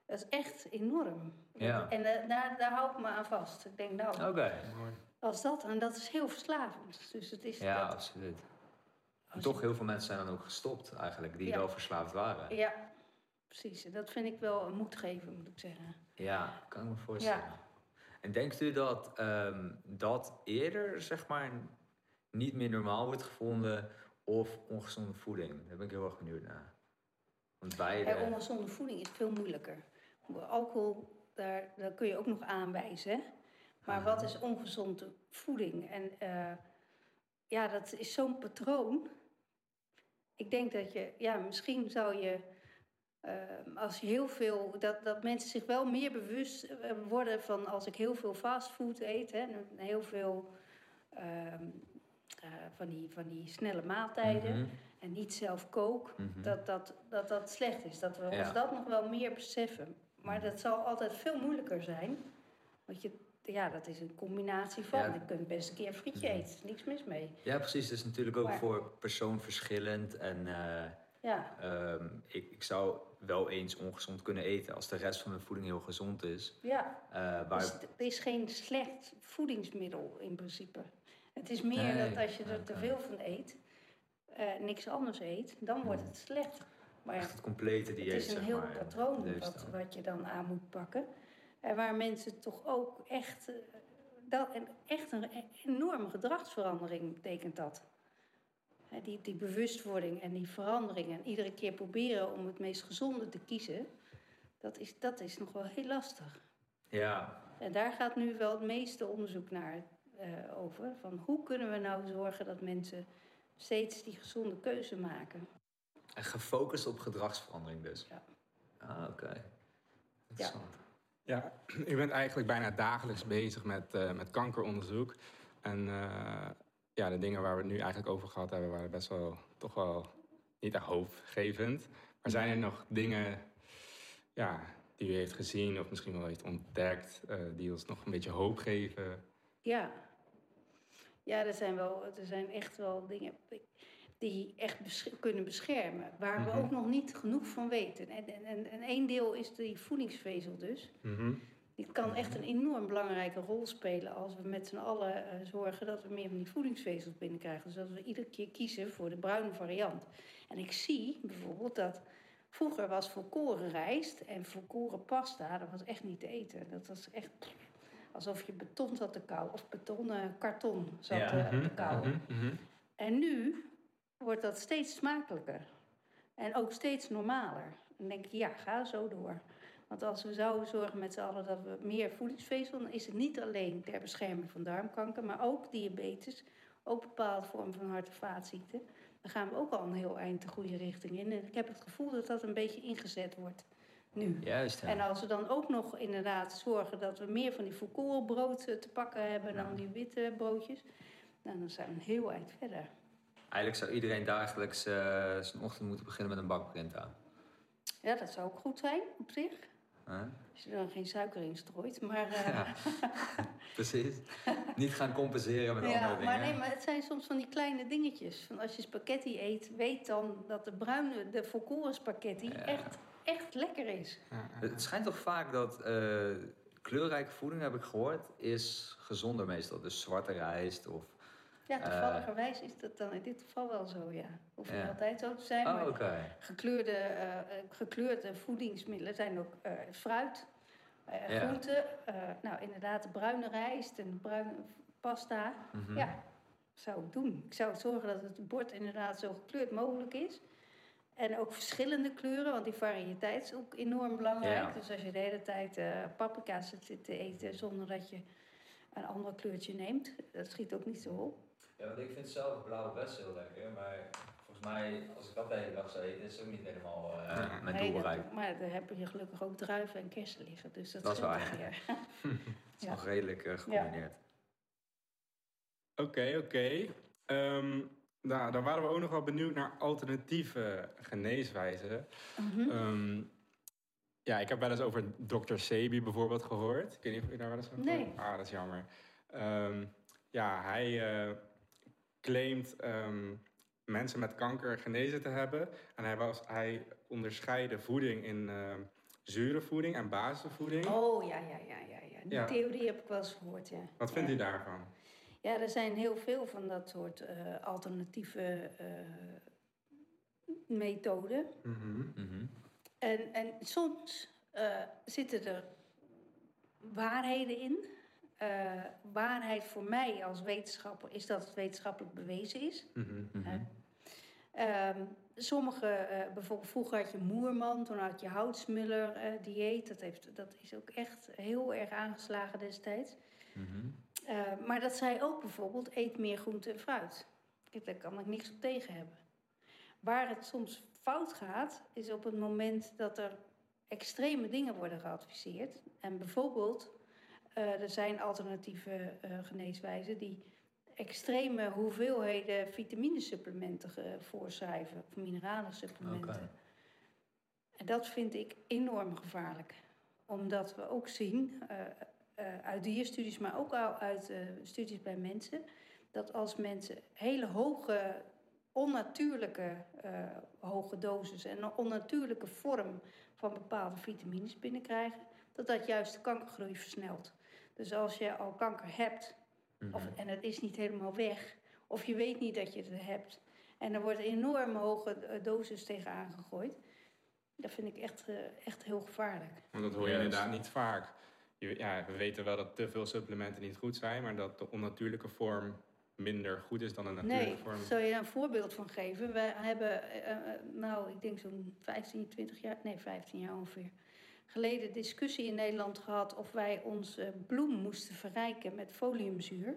dat is echt enorm. Ja. En eh, daar, daar hou ik me aan vast. Ik denk, nou, Oké. Mooi. Als dat, en dat is heel verslavend. Dus het is Ja, dat, absoluut. En toch heel veel mensen zijn dan ook gestopt eigenlijk, die Ja. wel verslaafd waren. Ja, precies. En dat vind ik wel een moedgever, moet ik zeggen. Ja, kan ik me voorstellen. En denkt u dat dat dat eerder, zeg maar, niet meer normaal wordt gevonden of ongezonde voeding? Daar ben ik heel erg benieuwd naar. Want beide... En ongezonde voeding is veel moeilijker. Alcohol, daar, daar kun je ook nog aanwijzen. Maar wat is ongezonde voeding? En eh, ja, dat is zo'n patroon. Ik denk dat je, ja, misschien zou je, eh, als je heel veel, dat, dat mensen zich wel meer bewust eh, worden van als ik heel veel fastfood eet, hè, en heel veel ehm, eh, van, die, van die snelle maaltijden Mhm, en niet zelf kook, mhm. dat, dat, dat dat slecht is. Dat we Ja. ons dat nog wel meer beseffen. Maar dat zal altijd veel moeilijker zijn. Want je, ja, dat is een combinatie van. Ja. Je kunt best een keer een frietje Mhm. eten. Niks mis mee. Ja, precies. Het is natuurlijk ook Maar- voor persoon verschillend. En eh, Ja, ehm, ik, ik zou wel eens ongezond kunnen eten als de rest van mijn voeding heel gezond is. ja. Eh, waar... Dus het is geen slecht voedingsmiddel in principe. Het is meer Nee, dat als je er te oké. veel van eet, eh, niks anders eet, dan wordt het slecht. Maar Echt het complete dieet, Het is een zeg heel maar. patroon wat, wat je dan aan moet pakken. En waar mensen toch ook echt... eh, Dat, en echt een enorme gedragsverandering betekent dat. Die, die bewustwording en die verandering en iedere keer proberen om het meest gezonde te kiezen, dat is, dat is nog wel heel lastig. Ja, En daar gaat nu wel het meeste onderzoek naar eh, over. Van hoe kunnen we nou zorgen dat mensen steeds die gezonde keuze maken? en gefocust op gedragsverandering dus. Ja. Ah, oké. Interessant. Ja, u bent eigenlijk bijna dagelijks bezig met, eh, met kankeronderzoek. En eh, ja, de dingen waar we het nu eigenlijk over gehad hebben, waren best wel toch wel niet echt hoopgevend. Maar zijn er nog dingen ja, die u heeft gezien of misschien wel heeft ontdekt, eh, die ons nog een beetje hoop geven? Ja. Ja, er zijn, wel, er zijn echt wel dingen die echt kunnen beschermen. Waar we Mhm. ook nog niet genoeg van weten. En, en, en, en één deel is die voedingsvezel dus. Mhm. Die kan echt een enorm belangrijke rol spelen als we met z'n allen eh, zorgen dat we meer van die voedingsvezels binnenkrijgen. Dus dat we iedere keer kiezen voor de bruine variant. En ik zie bijvoorbeeld dat vroeger was volkoren rijst en volkoren pasta, dat was echt niet te eten. Dat was echt alsof je beton zat te kauwen of betonnen karton zat Ja. eh, te Mhm, kauwen. mhm, mhm. En nu wordt dat steeds smakelijker. En ook steeds normaler. Dan denk ik, ja, ga zo door. Want als we zouden zorgen met z'n allen dat we meer voedingsvezel... dan is het niet alleen ter bescherming van darmkanker... maar ook diabetes ook bepaalde vormen van hart- en vaatziekten. Dan gaan we ook al een heel eind de goede richting in. En ik heb het gevoel dat dat een beetje ingezet wordt nu. Juist, ja. En als we dan ook nog inderdaad zorgen dat we meer van die volkorenbrood eh, te pakken hebben dan die witte broodjes, nou, dan zijn we een heel eind verder. Eigenlijk zou iedereen dagelijks eh, zijn ochtend moeten beginnen met een bak Printa. Ja, dat zou ook goed zijn op zich. Huh? Als je er dan geen suiker in strooit. Maar, eh, Ja. Precies. Niet gaan compenseren met ja, andere dingen. maar, nee, maar het zijn soms van die kleine dingetjes. Van als je spaghetti eet, weet dan dat de bruine, de volkoren spaghetti Ja. echt, echt lekker is. Het schijnt toch vaak dat eh, kleurrijke voeding, heb ik gehoord, is gezonder meestal. Dus zwarte rijst of... Ja, Eh. toevalligerwijs is dat dan in dit geval wel zo, ja. Hoeft niet Ja. altijd zo te zijn, Oh, maar gekleurde, eh, eh, gekleurde voedingsmiddelen zijn ook eh, fruit, eh, Ja. groenten. eh, nou, inderdaad, de bruine rijst en bruine pasta. Mhm. Ja, zou ik doen. Ik zou zorgen dat het bord inderdaad zo gekleurd mogelijk is. En ook verschillende kleuren, want die variëteit is ook enorm belangrijk. Ja. Dus als je de hele tijd eh paprika's zit te eten zonder dat je een ander kleurtje neemt, dat schiet ook niet zo op. Ja, want ik vind zelf blauw best heel lekker, maar volgens mij, als ik dat de hele dag zou eten, is het ook niet helemaal eh, Ja. mijn doel bereikt. maar daar heb je gelukkig ook druiven en kersen liggen. Dus dat, Dat is waar, ook ja. weer. Het is Ja. nog redelijk eh, gecombineerd. Oké, oké. Ehm, nou, dan waren we ook nog wel benieuwd naar alternatieve geneeswijzen. Mhm. Ehm, ja, ik heb wel eens over Dr. Sebi bijvoorbeeld gehoord. Ik weet niet of je daar wel eens van Nee. gehoord Ah, dat is jammer. Ehm, ja, hij eh, claimt ehm, mensen met kanker genezen te hebben. En hij, was, hij onderscheidde voeding in ehm, zure voeding en basisvoeding. Oh ja, ja, ja, ja, ja. Die Ja. theorie heb ik wel eens gehoord, ja. Wat vindt ja. u daarvan? Ja, er zijn heel veel van dat soort eh, alternatieve eh, methoden. Mhm. Mhm. En, en soms eh, zitten er waarheden in. Eh, waarheid voor mij als wetenschapper is dat het wetenschappelijk bewezen is. Ehm, sommige, eh, bijvoorbeeld vroeger had je Moerman, toen had je Houtsmuller eh, dieet. Dat, heeft, dat is ook echt heel erg aangeslagen destijds. Mhm. Eh, maar dat zei ook bijvoorbeeld, eet meer groente en fruit. Kijk, Daar kan ik niks op tegen hebben. Waar het soms fout gaat, is op het moment dat er extreme dingen worden geadviseerd. En bijvoorbeeld, eh, er zijn alternatieve eh, geneeswijzen die extreme hoeveelheden vitaminesupplementen ge- voorschrijven, of mineralensupplementen. Oké. En dat vind ik enorm gevaarlijk. Omdat we ook zien, eh, eh, uit dierstudies, maar ook al uit eh, studies bij mensen, dat als mensen hele hoge, onnatuurlijke eh, hoge doses en een onnatuurlijke vorm van bepaalde vitamines binnenkrijgen, dat dat juist de kankergroei versnelt. Dus als je al kanker hebt, of, Mhm. en het is niet helemaal weg, of je weet niet dat je het hebt, en er wordt een enorm hoge eh, dosis tegenaan gegooid, dat vind ik echt, eh, echt heel gevaarlijk. Want dat hoor je inderdaad niet vaak. Je, ja, we weten wel dat te veel supplementen niet goed zijn, maar dat de onnatuurlijke vorm minder goed is dan een natuurlijke Nee, vorm. zal je daar een voorbeeld van geven? Wij hebben, eh, nou, ik denk zo'n 15, 20 jaar, nee, 15 jaar ongeveer, geleden discussie in Nederland gehad of wij onze bloem moesten verrijken met foliumzuur.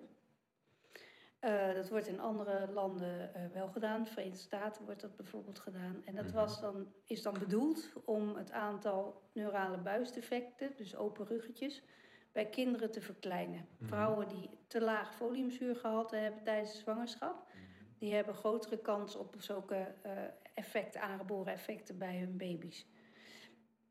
Eh, dat wordt in andere landen eh, wel gedaan. In de Verenigde Staten wordt dat bijvoorbeeld gedaan. En dat Mhm. was dan, is dan bedoeld om het aantal neurale buisdefecten, dus open ruggetjes, bij kinderen te verkleinen. Mhm. Vrouwen die te laag foliumzuurgehalte hebben tijdens de zwangerschap, die hebben grotere kans op zulke eh, effecten, aangeboren effecten bij hun baby's.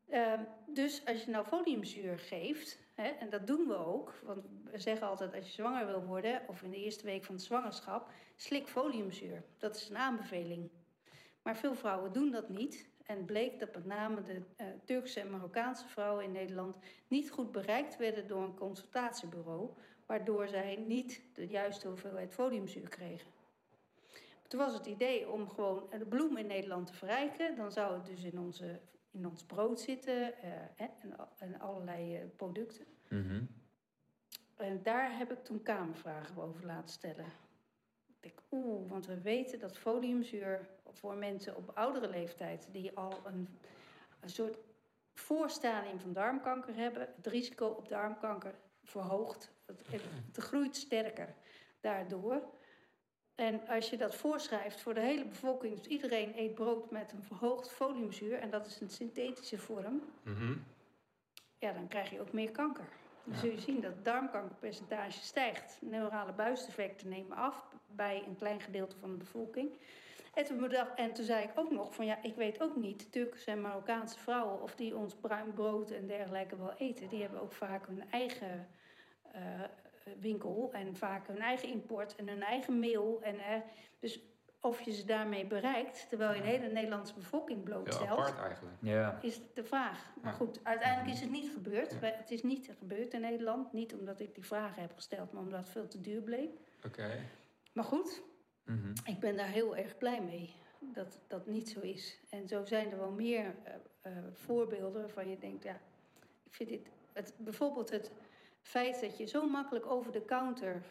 Ehm, dus als je nou foliumzuur geeft, hè, en dat doen we ook, want we zeggen altijd als je zwanger wil worden of in de eerste week van de zwangerschap, slik foliumzuur. Dat is een aanbeveling. Maar veel vrouwen doen dat niet. En bleek dat met name de eh, Turkse en Marokkaanse vrouwen in Nederland niet goed bereikt werden door een consultatiebureau, waardoor zij niet de juiste hoeveelheid foliumzuur kregen. Toen was het idee om gewoon de bloem in Nederland te verrijken. Dan zou het dus in, onze, in ons brood zitten eh, en, en allerlei eh, producten. Mhm. En daar heb ik toen kamervragen over laten stellen. Ik denk, oeh, want we weten dat foliumzuur voor mensen op oudere leeftijd... die al een, een soort voorstadium van darmkanker hebben... het risico op darmkanker verhoogt. Het, het groeit sterker daardoor. En als je dat voorschrijft voor de hele bevolking, dus iedereen eet brood met een verhoogd foliumzuur, en dat is een synthetische vorm, Mhm. ja, dan krijg je ook meer kanker. Dan Ja. zul je zien dat het darmkankerpercentage stijgt. Neurale buisdefecten nemen af bij een klein gedeelte van de bevolking. En toen, bedacht, en toen zei ik ook nog van ja, ik weet ook niet, Turkse en Marokkaanse vrouwen, of die ons bruin brood en dergelijke wel eten. Die hebben ook vaak hun eigen eh, winkel en vaak hun eigen import en hun eigen meel. En, eh, dus of je ze daarmee bereikt, terwijl je een hele Nederlandse bevolking Heel blootstelt apart eigenlijk. Ja. is de vraag. Maar Ja. goed, uiteindelijk is het niet gebeurd. Ja. Het is niet gebeurd in Nederland. Niet omdat ik die vragen heb gesteld, maar omdat het veel te duur bleek. Oké. Maar goed, Mhm. ik ben daar heel erg blij mee dat dat niet zo is. En zo zijn er wel meer eh, eh, voorbeelden waarvan je denkt, ja, ik vind dit... Het, bijvoorbeeld het feit dat je zo makkelijk over de counter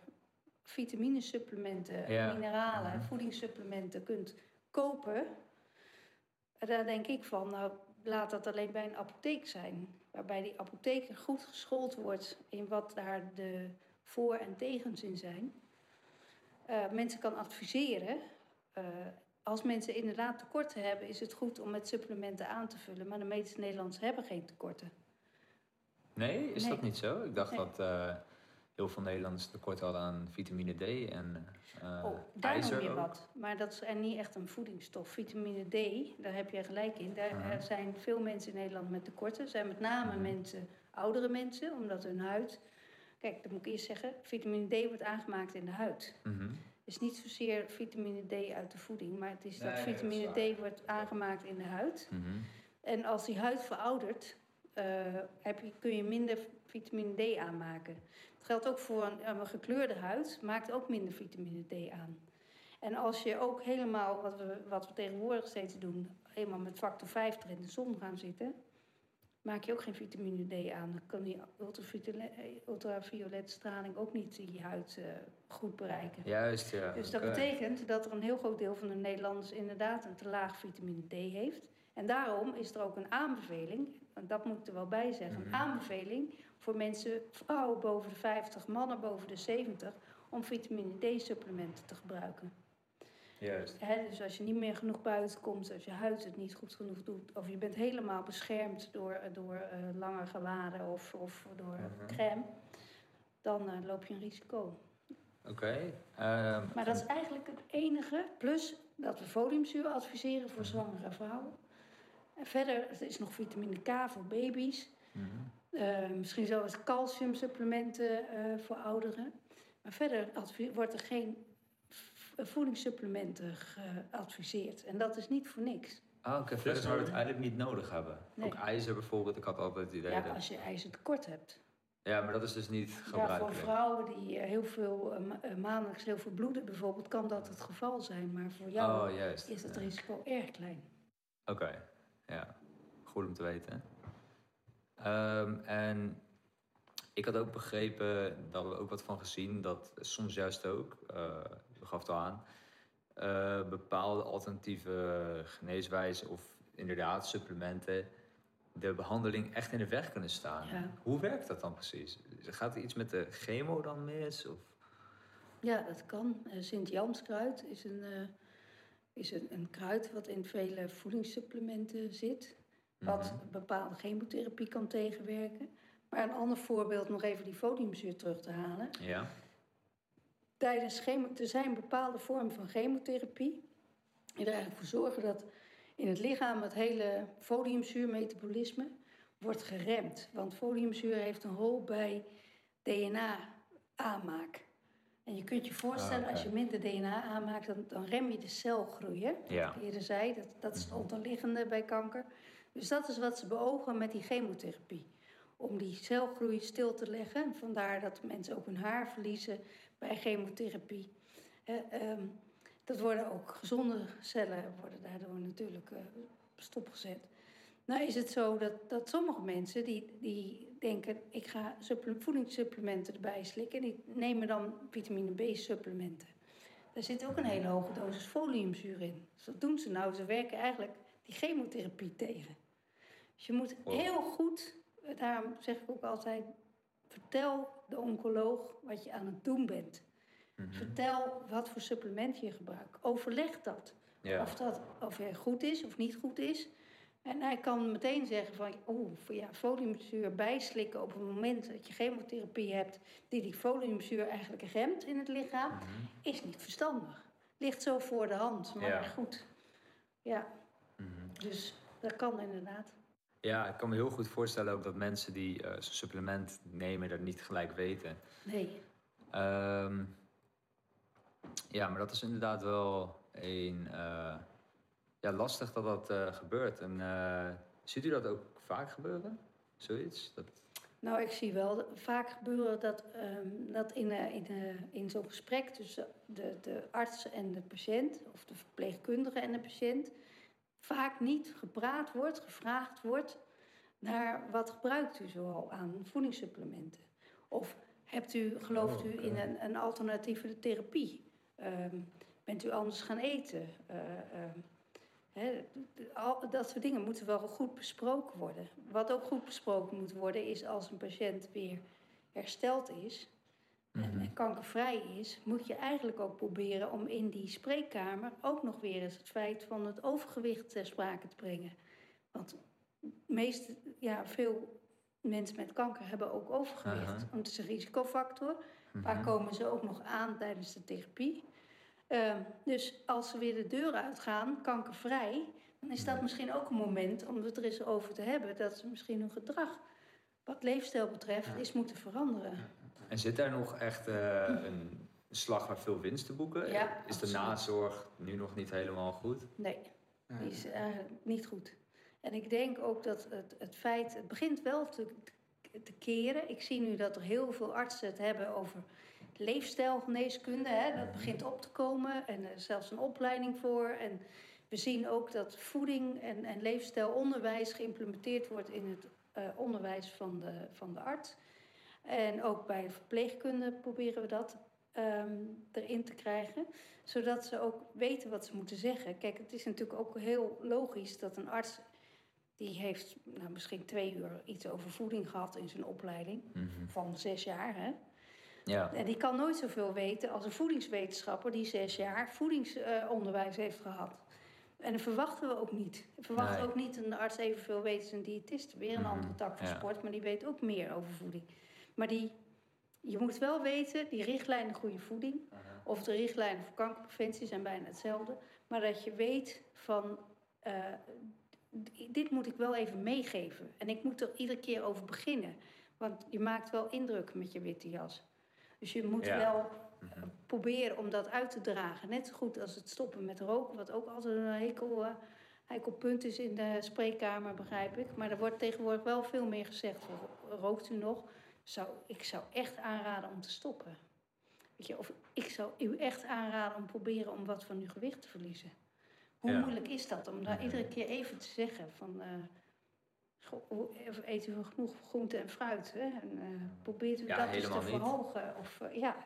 vitaminesupplementen, Ja. mineralen, Mhm. voedingssupplementen kunt kopen. Daar denk ik van, nou, laat dat alleen bij een apotheek zijn. Waarbij die apotheker goed geschoold wordt in wat daar de voor- en tegens in zijn. Eh, mensen kan adviseren. eh, als mensen inderdaad tekorten hebben, is het goed om met supplementen aan te vullen. Maar de meeste Nederlanders hebben geen tekorten. Nee, is Nee. dat niet zo? Ik dacht Nee. dat eh, heel veel Nederlanders tekort hadden aan vitamine D en eh oh, daar ijzer noem je ook. wat. Maar dat is er niet echt een voedingsstof. Vitamine D, daar heb je gelijk in. Daar Mhm. er zijn veel mensen in Nederland met tekorten. Er zijn met name Mhm. mensen, oudere mensen, omdat hun huid... Kijk, dat moet ik eerst zeggen. Vitamine D wordt aangemaakt in de huid. Mhm. Het is niet zozeer vitamine D uit de voeding, maar het is Nee, dat dat is vitamine D wordt aangemaakt in de huid. Mhm. En als die huid veroudert, eh, heb je, kun je minder vitamine D aanmaken. Het geldt ook voor een, een gekleurde huid, maakt ook minder vitamine D aan. En als je ook helemaal, wat we, wat we tegenwoordig steeds doen, helemaal met factor 50 in de zon gaan zitten, maak je ook geen vitamine D aan. Dan kan die ultraviolet, straling ook niet die huid eh, goed bereiken. Juist, ja. Dus dat betekent dat er een heel groot deel van de Nederlanders inderdaad een te laag vitamine D heeft. En daarom is er ook een aanbeveling, want dat moet ik er wel bij zeggen, Mhm. een aanbeveling voor mensen, vrouwen boven de 50, mannen boven de 70, om vitamine D-supplementen te gebruiken. Juist. Dus als je niet meer genoeg buiten komt, als je huid het niet goed genoeg doet, of je bent helemaal beschermd door, door eh, lange gewaden of, of door Mhm. crème, dan eh, loop je een risico. Oké. ehm, Maar dat is eigenlijk het enige. Plus dat we foliumzuur adviseren voor zwangere vrouwen. En verder er is nog vitamine K voor baby's. mhm. Eh, misschien zelfs calciumsupplementen eh voor ouderen. Maar verder wordt er geen voedingssupplementen geadviseerd. En dat is niet voor niks. Ah, oké. Verder zou je het eigenlijk niet nodig hebben. Nee. Ook ijzer bijvoorbeeld. Ik had altijd het idee Ja, dat... als je ijzertekort hebt. Ja, maar dat is dus niet Ja, voor gebruikelijk. vrouwen die eh, heel veel, ma- maandelijks heel veel bloeden bijvoorbeeld, kan dat het geval zijn. Maar voor jou oh, juist. is het Ja. risico erg klein. Oké, ja. Goed om te weten. Ehm, en ik had ook begrepen, daar hebben we ook wat van gezien, dat soms juist ook, je gaf het al aan, eh, bepaalde alternatieve geneeswijzen of inderdaad supplementen de behandeling echt in de weg kunnen staan. Ja. Hoe werkt dat dan precies? Gaat er iets met de chemo dan mis? Of? Ja, dat kan. Eh, Sint-Janskruid is, een, is een, een kruid wat in vele voedingssupplementen zit. Wat Mhm. bepaalde chemotherapie kan tegenwerken. Maar een ander voorbeeld, nog even die foliumzuur terug te halen. Ja. Tijdens chemo, er zijn bepaalde vormen van chemotherapie. Die er eigenlijk voor zorgen dat in het lichaam het hele foliumzuurmetabolisme wordt geremd. Want foliumzuur heeft een rol bij DNA-aanmaak. En je kunt je voorstellen, Ah, als je minder DNA aanmaakt, dan, dan rem je de celgroei. Hè? Ja. Wat ik eerder zei, dat, dat is het Mhm. onderliggende bij kanker. Dus dat is wat ze beogen met die chemotherapie. Om die celgroei stil te leggen. Vandaar dat mensen ook hun haar verliezen bij chemotherapie. Eh, ehm, dat worden ook gezonde cellen worden daardoor natuurlijk eh, stopgezet. Nou is het zo dat, dat sommige mensen die, die denken... ik ga supple- voedingssupplementen erbij slikken... die nemen dan vitamine B-supplementen. Daar zit ook een hele hoge dosis foliumzuur in. Dus wat doen ze nou? Ze werken eigenlijk die chemotherapie tegen. Dus je moet heel goed... Daarom zeg ik ook altijd... vertel de oncoloog wat je aan het doen bent. Mhm. Vertel wat voor supplement je gebruikt. Overleg dat. Ja. Of dat of goed is of niet goed is. En hij kan meteen zeggen van, oh, ja, foliumzuur bijslikken op het moment dat je chemotherapie hebt die die foliumzuur eigenlijk remt in het lichaam, Mhm. is niet verstandig. Ligt zo voor de hand, maar Ja. goed. Ja, Mhm. dus dat kan inderdaad. Ja, ik kan me heel goed voorstellen ook dat mensen die zo'n supplement nemen dat niet gelijk weten. Nee. Ehm, ja, maar dat is inderdaad wel een, eh, ja, lastig dat dat eh, gebeurt. En eh, ziet u dat ook vaak gebeuren? Zoiets? Dat, Nou, ik zie wel vaak gebeuren dat, ehm, dat in, eh, in, in zo'n gesprek tussen de, de arts en de patiënt, of de verpleegkundige en de patiënt, vaak niet gepraat wordt, gevraagd wordt naar wat gebruikt u zoal aan voedingssupplementen? Of hebt u, gelooft u in een, een alternatieve therapie? Ehm, bent u anders gaan eten? Eh, ehm, Al, dat soort dingen moeten wel goed besproken worden. Wat ook goed besproken moet worden is als een patiënt weer hersteld is en- Mhm. en kankervrij is, moet je eigenlijk ook proberen om in die spreekkamer ook nog weer eens het feit van het overgewicht ter sprake te brengen. Want meest, ja, veel mensen met kanker hebben ook overgewicht. Want het is een risicofactor. Waar Mhm. komen ze ook nog aan tijdens de therapie? Ehm, dus als ze weer de deur uitgaan, kankervrij, dan is dat misschien ook een moment om het er eens over te hebben. Dat ze misschien hun gedrag, wat leefstijl betreft, is moeten veranderen. En zit daar nog echt eh, een slag waar veel winst te boeken? Ja, is de nazorg nu nog niet helemaal goed? Nee, die is eigenlijk niet goed. En ik denk ook dat het, het feit, het begint wel te, te keren. Ik zie nu dat er heel veel artsen het hebben over leefstijlgeneeskunde. Hè? Dat begint op te komen en er is zelfs een opleiding voor. En we zien ook dat voeding en, en leefstijlonderwijs geïmplementeerd wordt in het eh, onderwijs van de, van de arts. En ook bij de verpleegkunde proberen we dat ehm, erin te krijgen. Zodat ze ook weten wat ze moeten zeggen. Kijk, het is natuurlijk ook heel logisch dat een arts... die heeft nou, misschien twee uur iets over voeding gehad in zijn opleiding. Mhm. Van zes jaar, hè. Ja. En die kan nooit zoveel weten als een voedingswetenschapper... die zes jaar voedingsonderwijs heeft gehad. En dat verwachten we ook niet. We verwachten Nee. ook niet een arts evenveel weet als een diëtist. Weer een Mhm, andere tak van ja. sport, maar die weet ook meer over voeding. Maar die, je moet wel weten, die richtlijnen goede voeding... of de richtlijnen voor kankerpreventie zijn bijna hetzelfde. Maar dat je weet van, eh, dit moet ik wel even meegeven. En ik moet er iedere keer over beginnen. Want je maakt wel indruk met je witte jas. Dus je moet Ja. wel Mhm. proberen om dat uit te dragen. Net zo goed als het stoppen met roken, wat ook altijd een hekel, eh, hekelpunt is in de spreekkamer, begrijp ik. Maar er wordt tegenwoordig wel veel meer gezegd. Rookt u nog? Zou, ik zou echt aanraden om te stoppen. Weet je, of ik zou u echt aanraden om proberen om wat van uw gewicht te verliezen. Hoe Ja. moeilijk is dat om daar iedere keer even te zeggen van... eh, eet u genoeg groente en fruit? Hè? En, eh, probeert u Ja, dat eens te helemaal niet. verhogen? Of, eh, ja,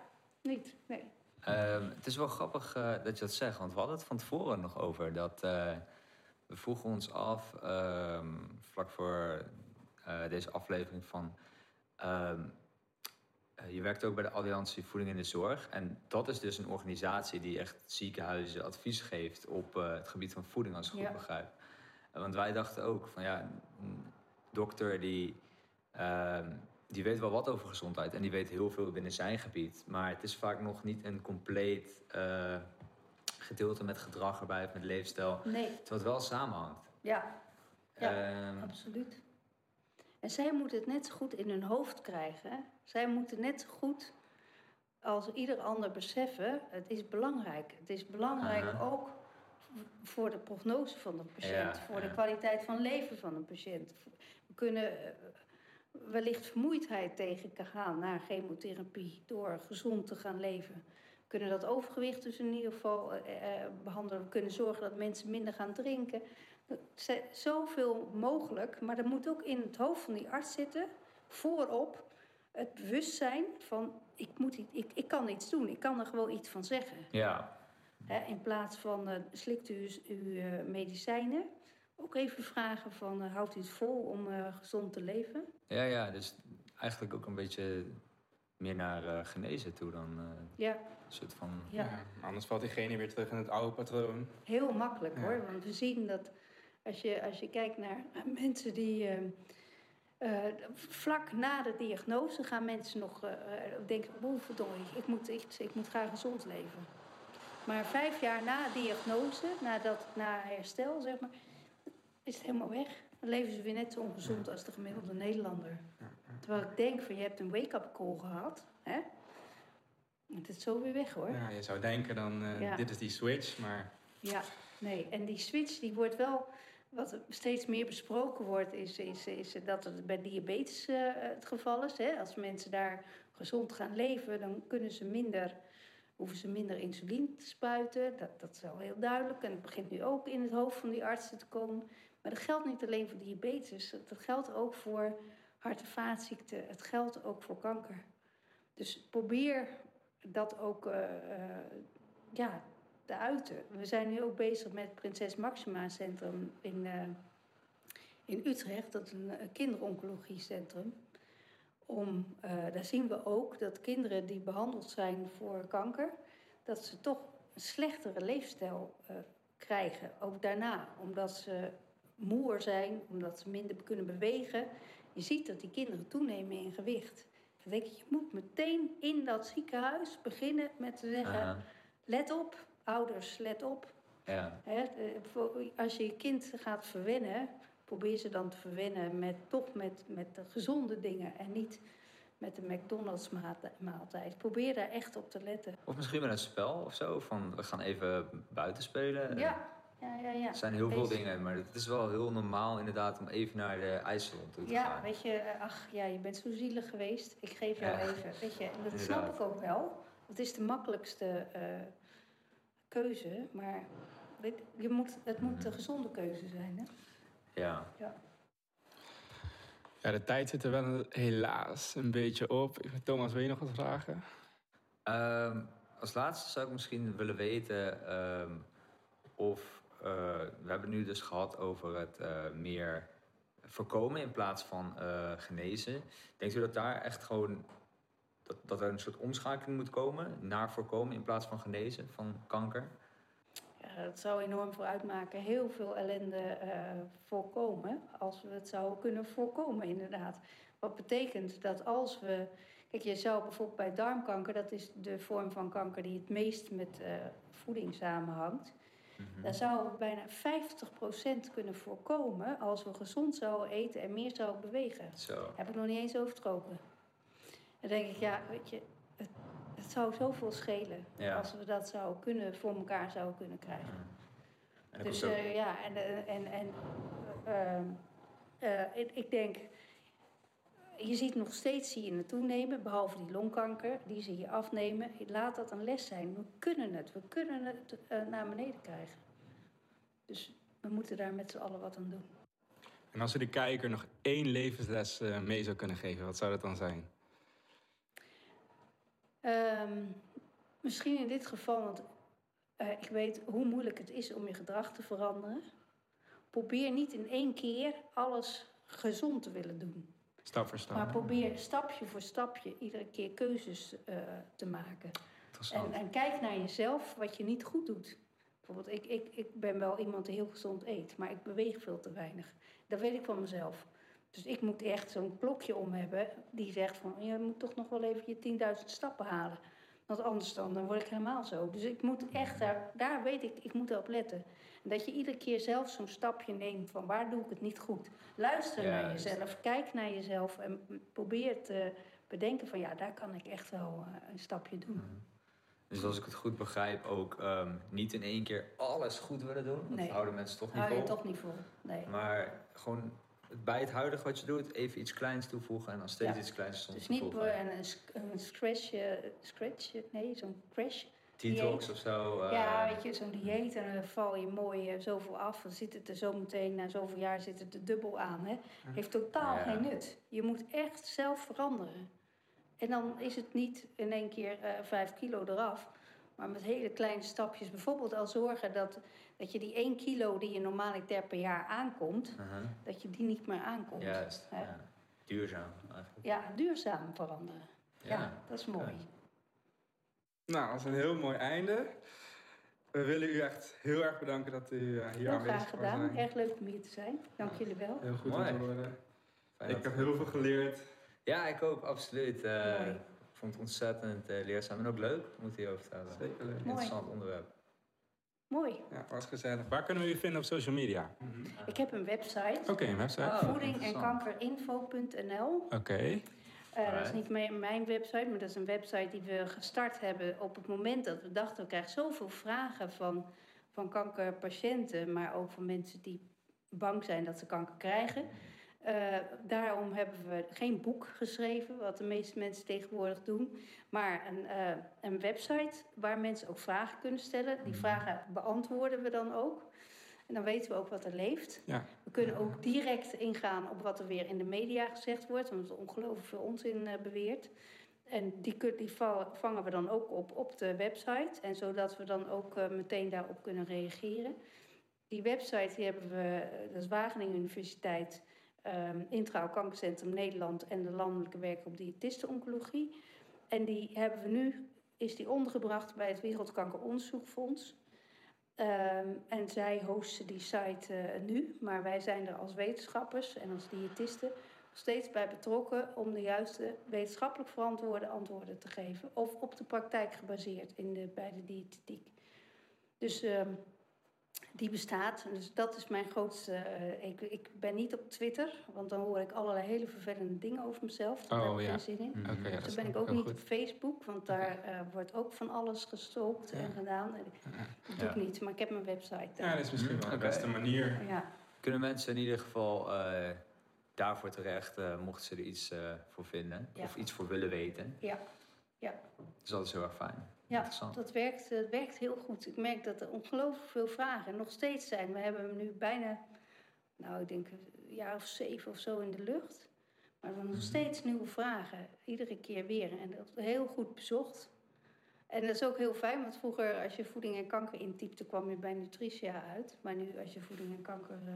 niet, nee. Ehm, het is wel grappig eh, dat je dat zegt, want we hadden het van tevoren nog over. Dat we vroegen ons af, ehm, vlak voor deze aflevering, van... ehm, eh, je werkt ook bij de Alliantie Voeding in de Zorg. En dat is dus een organisatie die echt ziekenhuizen advies geeft op het gebied van voeding, als ik Ja. goed begrijp. Want wij dachten ook van ja, een dokter die, ehm, die weet wel wat over gezondheid en die weet heel veel binnen zijn gebied. Maar het is vaak nog niet een compleet eh, gedeelte met gedrag erbij of met leefstijl. Nee, Terwijl het wel samenhangt. ja, Ja. Ehm, absoluut. En zij moeten het net zo goed in hun hoofd krijgen. Zij moeten net zo goed als ieder ander beseffen, het is belangrijk. Het is belangrijk ook voor de prognose van de patiënt, Ja, voor de kwaliteit van leven van de patiënt. We kunnen eh, wellicht vermoeidheid tegen gaan na chemotherapie door gezond te gaan leven. We kunnen dat overgewicht dus in ieder geval eh, eh, behandelen. We kunnen zorgen dat mensen minder gaan drinken. Er zijn zoveel mogelijk, maar er moet ook in het hoofd van die arts zitten, voorop, het bewustzijn van ik, moet ik, ik kan iets doen, ik kan er gewoon iets van zeggen. ja, Hè, in plaats van eh, slikt u uw eh, medicijnen, ook even vragen van eh, houdt u het vol om eh, gezond te leven? ja, ja, dus eigenlijk ook een beetje meer naar eh, genezen toe dan eh, Ja, een soort van... ja. Ja, anders valt diegene weer terug in het oude patroon. Heel makkelijk Ja. hoor. Want we zien dat als je, als je kijkt naar mensen die. eh, eh, vlak na de diagnose gaan mensen nog eh, eh, denken: oeh, verdorie, ik moet, echt, ik moet graag gezond leven. Maar vijf jaar na diagnose, na, dat, na herstel, zeg maar, is het helemaal weg. Dan leven ze weer net zo ongezond als de gemiddelde Nederlander. Terwijl ik denk: van je hebt een wake-up call gehad. Hè? Het is zo weer weg hoor. Ja, je zou denken dan, eh, Ja. dit is die switch, maar Ja, nee. En die switch die wordt wel, wat steeds meer besproken wordt, is, is, is dat het bij diabetes eh, het geval is. Hè? Als mensen daar gezond gaan leven, dan kunnen ze minder, hoeven ze minder insuline te spuiten. Dat, dat is wel heel duidelijk. En het begint nu ook in het hoofd van die artsen te komen. Maar dat geldt niet alleen voor diabetes. Dat geldt ook voor hart- en vaatziekten. Het geldt ook voor kanker. Dus probeer dat ook eh, eh, ja, te uiten. We zijn nu ook bezig met het Prinses Maxima Centrum in, eh, in Utrecht. Dat is een kinderoncologiecentrum. Om, eh, daar zien we ook dat kinderen die behandeld zijn voor kanker, dat ze toch een slechtere leefstijl eh, krijgen, ook daarna. Omdat ze moer zijn, omdat ze minder kunnen bewegen. Je ziet dat die kinderen toenemen in gewicht. Dan denk ik, je moet meteen in dat ziekenhuis beginnen met te zeggen... Let op, ouders, let op. ja. Hè, eh, als je je kind gaat verwennen, probeer ze dan te verwennen met toch met, met de gezonde dingen en niet met de McDonald's maaltijd. Probeer daar echt op te letten. Of misschien met een spel of zo, van we gaan even buiten spelen. Ja, ja, ja. ja. Er zijn heel veel dingen, maar het is wel heel normaal inderdaad om even naar de ijssalon toe te Ja, gaan. weet je, ach ja, je bent zo zielig geweest. Ik geef jou Ja. even. Weet je, en dat snap ik ook wel. Het is de makkelijkste eh, keuze, maar weet, je moet, het moet de gezonde keuze zijn. Hè? Ja. ja, de tijd zit er wel helaas een beetje op. Thomas, wil je nog wat vragen? Ehm, als laatste zou ik misschien willen weten ehm, of eh, we hebben het nu dus gehad over het eh, meer voorkomen in plaats van eh, genezen. Denkt u dat daar echt gewoon dat, dat er een soort omschakeling moet komen naar voorkomen in plaats van genezen van kanker? Ja, dat zou enorm voor uitmaken. Heel veel ellende eh, voorkomen. Als we het zouden kunnen voorkomen, inderdaad. Wat betekent dat als we. Kijk, je zou bijvoorbeeld bij darmkanker, dat is de vorm van kanker die het meest met eh, voeding samenhangt. Mhm. Daar we bijna 50% kunnen voorkomen als we gezond zouden eten en meer zouden bewegen. Zo. Daar heb ik nog niet eens over het roken. Dan denk ik, ja, weet je, het, het zou zoveel schelen Ja. als we dat zouden kunnen, voor elkaar zouden kunnen krijgen. En Dus ook- eh, ja, en, eh, en, en ehm, eh, ik, denk, je ziet nog steeds zie je het toenemen, behalve die longkanker, die zie je afnemen. Laat dat een les zijn. We kunnen het, we kunnen het eh, naar beneden krijgen. Dus we moeten daar met z'n allen wat aan doen. En als u de kijker nog één levensles eh, mee zou kunnen geven, wat zou dat dan zijn? Ehm, misschien in dit geval, want eh, ik weet hoe moeilijk het is om je gedrag te veranderen. Probeer niet in één keer alles gezond te willen doen. Stap voor stap. Maar probeer stapje voor stapje iedere keer keuzes eh, te maken. En, en kijk naar jezelf wat je niet goed doet. Bijvoorbeeld, ik, ik, ik ben wel iemand die heel gezond eet, maar ik beweeg veel te weinig. Dat weet ik van mezelf. Dus ik moet echt zo'n klokje om hebben die zegt van... je moet toch nog wel even je 10.000 stappen halen. Want anders dan, dan word ik helemaal zo. Dus ik moet echt, daar, daar weet ik, ik moet op letten. En dat je iedere keer zelf zo'n stapje neemt van waar doe ik het niet goed. Luister naar jezelf, kijk naar jezelf en probeer te bedenken van... ja, daar kan ik echt wel eh, een stapje doen. Dus als ik het goed begrijp, ook ehm, niet in één keer alles goed willen doen. Dat Nee. houden mensen toch niet Hou je vol. toch niet vol. Nee. Maar gewoon bij het huidige wat je doet, even iets kleins toevoegen en dan steeds Ja. iets kleins soms Dus niet toevoegen. voor een, een scratch, eh, scratch, nee, zo'n crash. Detox of zo. eh, ja, weet je, zo'n dieet en dan val je mooi eh, zoveel af. Dan zit het er zo meteen, na zoveel jaar zit het er dubbel aan. Hè? Heeft totaal Ja. geen nut. Je moet echt zelf veranderen. En dan is het niet in één keer eh, vijf kilo eraf. Maar met hele kleine stapjes. Bijvoorbeeld al zorgen dat, dat je die één kilo die je normaal per jaar aankomt, uh-huh. dat je die niet meer aankomt. Juist. Hè? Ja. Duurzaam eigenlijk. Ja, duurzaam veranderen. Ja, dat is mooi. Nou, dat is een heel mooi einde. We willen u echt heel erg bedanken dat u eh, hier Heel aanwezig graag was gedaan. zijn. Erg leuk om hier te zijn. Dank jullie wel. Heel goed Mooi. om te horen. Fijn Ik heb heel veel geleerd. Ja, ik ook, absoluut. Eh, Mooi. Ik vond het ontzettend eh, leerzaam en ook leuk, moet ik hierover vertellen. Zeker leuk. Interessant onderwerp. Mooi. Ja, was gezellig. Waar kunnen we u vinden op social media? Ik heb een website. Oké, een website. Oh, voeding en kankerinfo.nl. Oké. Eh, dat is niet mijn, mijn website, maar dat is een website die we gestart hebben op het moment dat we dachten, we krijgen zoveel vragen van, van kankerpatiënten, maar ook van mensen die bang zijn dat ze kanker krijgen. Eh, daarom hebben we geen boek geschreven, wat de meeste mensen tegenwoordig doen, maar een, eh, een website waar mensen ook vragen kunnen stellen. Die vragen beantwoorden we dan ook. En dan weten we ook wat er leeft. Ja. We kunnen ook direct ingaan op wat er weer in de media gezegd wordt, want er ongelooflijk veel onzin eh, beweerd. En die, die vangen we dan ook op op de website, en zodat we dan ook meteen daarop kunnen reageren. Die website die hebben we, dat is Wageningen Universiteit, ehm Intraal Kankercentrum Nederland en de Landelijke Werkgroep Diëtistenoncologie. En die hebben we nu, is die ondergebracht bij het Wereldkankeronderzoekfonds. Ehm, en zij hosten die site eh, nu, maar wij zijn er als wetenschappers en als diëtisten steeds bij betrokken om de juiste wetenschappelijk verantwoorde antwoorden te geven. Of op de praktijk gebaseerd in de, bij de diëtetiek. Dus ehm, die bestaat. Dus dat is mijn grootste. eh, ik, ik ben niet op Twitter, want dan hoor ik allerlei hele vervelende dingen over mezelf. Daar Oh, heb ik ja. geen zin in. Oké, ja, dat Zo is ben ik ook niet goed. op Facebook, want daar eh, wordt ook van alles gestookt en gedaan. En Dat doe ik niet, maar ik heb mijn website. Ja, dat is misschien wel de beste manier. ja. Kunnen mensen in ieder geval eh, daarvoor terecht, eh, mochten ze er iets eh, voor vinden Ja. of iets voor willen weten? Ja. Ja. Dus dat is heel erg fijn. Ja, dat werkt, eh, werkt heel goed. Ik merk dat er ongelooflijk veel vragen nog steeds zijn. We hebben hem nu bijna, nou ik denk een jaar of zeven of zo in de lucht. Maar er zijn nog steeds nieuwe vragen. Iedere keer weer. En dat is heel goed bezocht. En dat is ook heel fijn, want vroeger als je voeding en kanker intypte, kwam je bij Nutritia uit. Maar nu als je voeding en kanker, eh,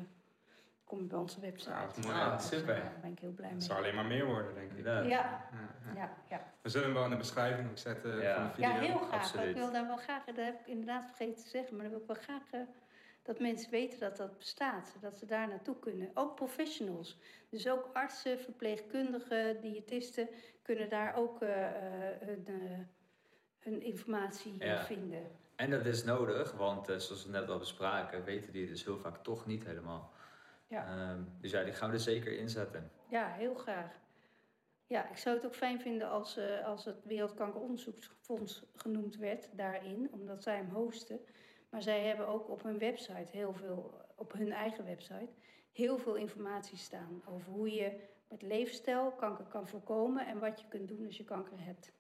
kom je bij onze website. Ja, dat mooi. Ah, Dus, super. Daar ben ik heel blij Het mee. zal alleen maar meer worden, denk ik. Ja, Ja, ja. ja, ja. We zullen hem wel in de beschrijving ook zetten Ja. van de video. Ja, heel graag. absoluut. Ik wil daar wel graag, dat heb ik inderdaad vergeten te zeggen, maar dan wil ik wel graag eh, dat mensen weten dat dat bestaat, zodat ze daar naartoe kunnen. Ook professionals. Dus ook artsen, verpleegkundigen, diëtisten kunnen daar ook eh, eh, hun, hun informatie Ja. vinden. En dat is nodig, want zoals we net al bespraken, weten die dus heel vaak toch niet helemaal. Ja. Ehm, dus ja, die gaan we er zeker inzetten. Ja, heel graag. Ja, ik zou het ook fijn vinden als, eh, als het Wereldkankeronderzoeksfonds genoemd werd daarin, omdat zij hem hosten. Maar zij hebben ook op hun website heel veel, op hun eigen website, heel veel informatie staan over hoe je met leefstijl kanker kan voorkomen en wat je kunt doen als je kanker hebt.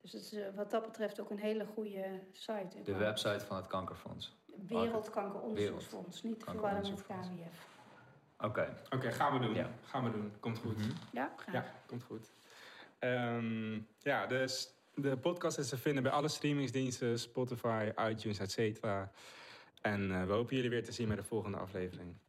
Dus het is eh, wat dat betreft ook een hele goede site. De website van het Kankerfonds. Wereldkankeronderzoeksfonds, niet verwarren met. KWF. Oké. Oké, gaan we doen. Ja. Gaan we doen. Komt goed. Mhm. Ja, graag. Ja, komt goed. Ehm, ja, dus de podcast is te vinden bij alle streamingsdiensten, Spotify, iTunes, et cetera. En eh, we hopen jullie weer te zien bij de volgende aflevering.